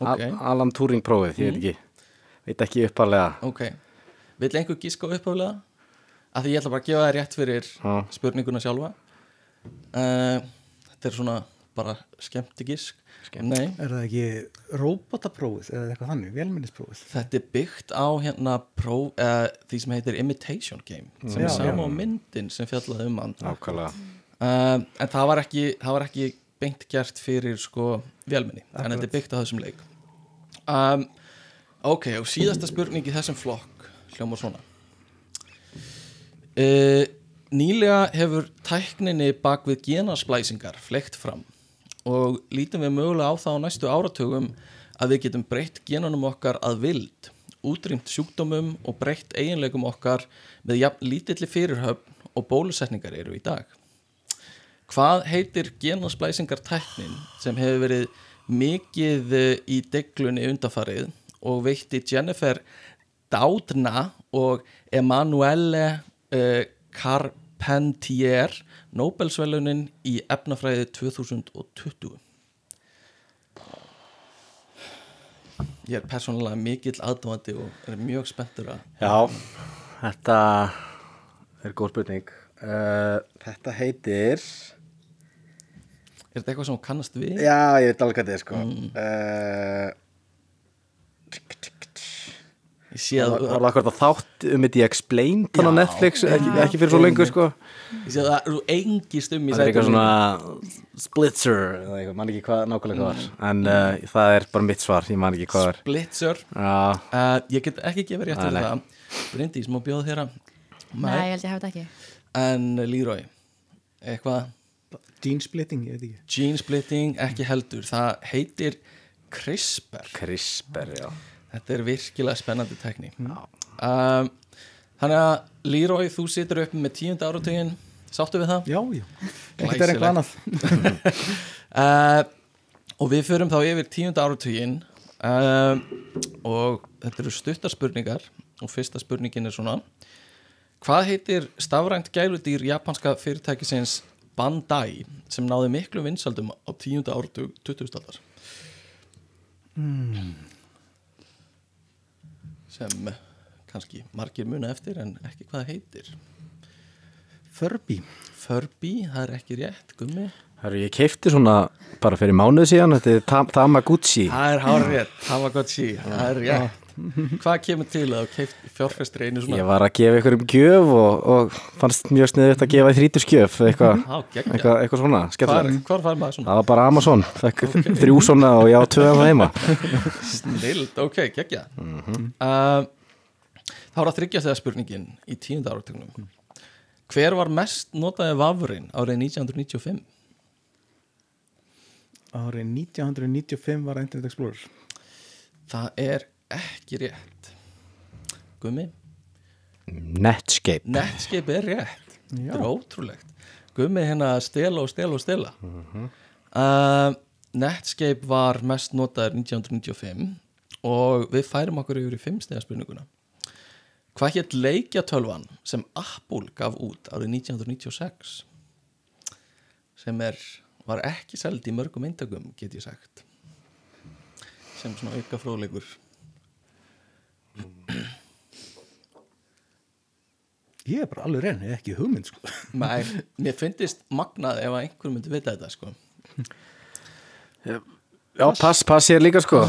ok. Al Alan Turing prófið, ég veit ekki Veit ekki uppalega Ok, vill einhver gíska á upphaflega? Af því ég ætla bara að gefa það rétt fyrir Já. spurninguna sjálfa uh, Þetta er svona bara skemmti gísk Nei, Er það ekki robotaprófið eða eitthvað þannig, velminnisprófið? þetta er byggt á hérna próf, uh, því sem heitir Imitation Game sem Já, er sama já. á myndin sem fjallaði um hann. Nákvæmlega. Uh, En það var, ekki, það var ekki beint gert fyrir sko vélminni En þetta er byggt á þessum leik. Um, Ok, og síðasta spurning í þessum flokk hljómar svona. Uh, Nýlega hefur tækninni bak við genasplæsingar fleikt fram og lítum við mögulega á það á næstu áratugum að við getum breytt genunum okkar að vild, útrýmt sjúkdómum og breytt eiginleikum okkar með jafn lítilli fyrirhöfn og bólusetningar eru í dag. Hvað heitir genasplæsingar tæknin sem hefur verið mikið eh, í deglunni undafarið og veitti Jennifer Doudna og Emanuele uh, Carpentier Nobelsvelunin í efnafræði 2020 Ég er persónulega mikill aðdóðandi og er mjög spenntur að Já, þetta er góð spurning uh, Þetta heitir Er þetta eitthvað sem kannast við? Já, ég veit alveg hvað þetta er sko mm. Ég sé Það að, var akkurat að þátt um þetta í Explain þannig á Já. Netflix, ekki, ekki fyrir svo lengur sko. Ég sé að þú engist um í Það er eitthvað svona Splitzer eitthvað, man ekki hvað nákvæmlega hvað var en uh, það er bara mitt svar, ég man ekki hvað var Blitzer Já, uh, Ég get ekki gefið rétt fyrir nei. það. Bryndís, má bjóða þér að Nei, ég held ég hafa þetta ekki. En Leroy Eitthvað? Gene splitting, ég veit ekki. Gene splitting, ekki heldur. Það heitir CRISPR. CRISPR, já Þetta er virkilega spennandi tekní um, Þannig að Leroy, þú situr upp með tíunda áratugin Sáttu við það? Já, já, ekkert er eitthvað annað. Uh, Og við förum þá yfir tíunda áratugin uh, Og þetta eru stuttar spurningar. Og fyrsta spurningin er svona. Hvað heitir stafrænt gæludýr japanska fyrirtækisins Bandai sem náði miklu vinsaldum á tíunda áratug 20. aldar? Sem eh, kannski margir muna eftir en ekki hvað heitir. Furby Furby, það er ekki rétt, gummi. Herru, ég keipti svona bara fyrir mánuð síðan, þetta er Tam Tamagotchi Það er hár rétt, Tamagotchi, það er rétt. Hvað kemur til að fjárfestri einu svona? Ég var að gefa ykkur um gjöf og, og fannst mjög sniðið að gefa í þrítusgjöf eitthvað eitthva, eitthva svona, Hvar, hvar fær maður svona? Það var bara Amazon, fekk þrjú svona og ég á tvöðan það heima Snild, ok, geggja. uh, þá er að þryggja þegar spurningin í tíunda áratögnum. Hver var mest notaði vafurinn árið 1995? Árið 1995 var Internet Explorer Það er ekki rétt. Gummi? Netscape. Netscape er rétt. Já. þetta er ótrúlegt. Gummi hérna stela og stela og stela. Uh, Netscape var mest notaður 1995 og við færum okkur yfir í fimmstega spurninguna. Hvað hétt leikjatölvan sem Apple gaf út árið 1996 sem er, var ekki seld í mörgum eintökum get ég sagt. Sem svona auka fróðleikur Ég er bara alveg reyn, ekki hugmynd sko. Nei, mér finnist magnað ef að einhver myndi vita þetta sko. Já, pass, pass ég líka sko.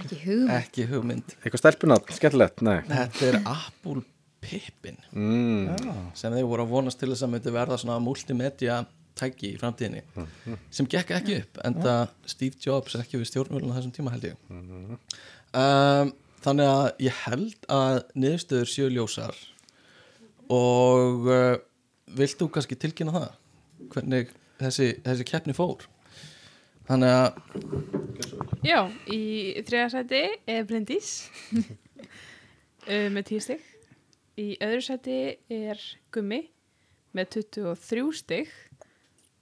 Ekki hugum ekki hugmynd. Eitthvað stelpunat, skemmtilegt, nei. Þetta er Apple Pippin mm. sem þeir voru að vonast til þess að myndi verða svona multimedia tæki í framtíðinni sem gekk ekki upp en það Steve Jobs ekki við stjórnvölinu þessum tíma held ég. Um, Þannig að ég held að niðurstöður séu ljósar og uh, vilt þú kannski tilkynna það hvernig þessi, þessi keppni fór Þannig að Já, í þriða sæti er Bryndís uh, með 10 stig. Í öðru sæti er Gummi með 23 stig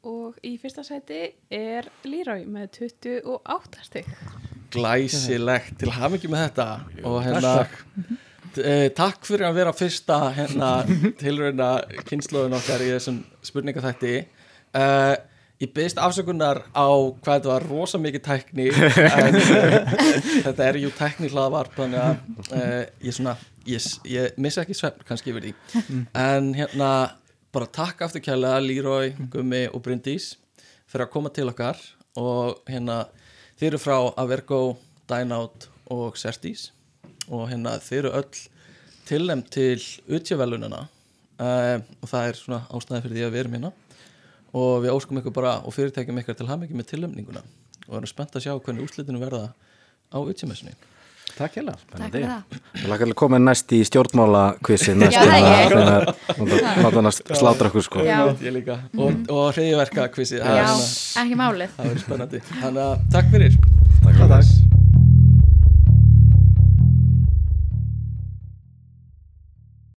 og í fyrsta sæti er Leroy með 28 stig. Glæsilegt til hafingi með þetta. Og hérna e, takk fyrir að vera fyrsta hérna tilrauna kynnslóðun okkar í þessum spurningaþætti. E, ég byggðist afsökunar á hvað þetta var rosa mikið tækni en e, þetta er jú tækni hlaðvarp þannig að e, ég svona ég, ég missa ekki svefn kannski yfir því. En hérna bara takk aftur kærlega Leroy, Gummi og Bryndís fyrir að koma til okkar og hérna þeir eru frá Avergo, Dynout og Certis. Og hérna þeir eru öll tilnæmt til utjövelunina uh, og það er svona ástæði fyrir því að við erum hérna. Og við óskum ykkur bara og fyrirtækjum ykkur til hafmyggi með tilnæmninguna og erum spennt að sjá hvernig úslitinu verða á utjömessunni Takk Takk fyrir það. Ég lakka að koma næst í stjórnmála kvissi næst Já, það er ég. Láta hann að slátra okkur sko. Já. ég líka. Og, og hreyðverka kvissið það, Já, ekki málið. Það verður spennandi. Þannig að takk fyrir. Takk, takk.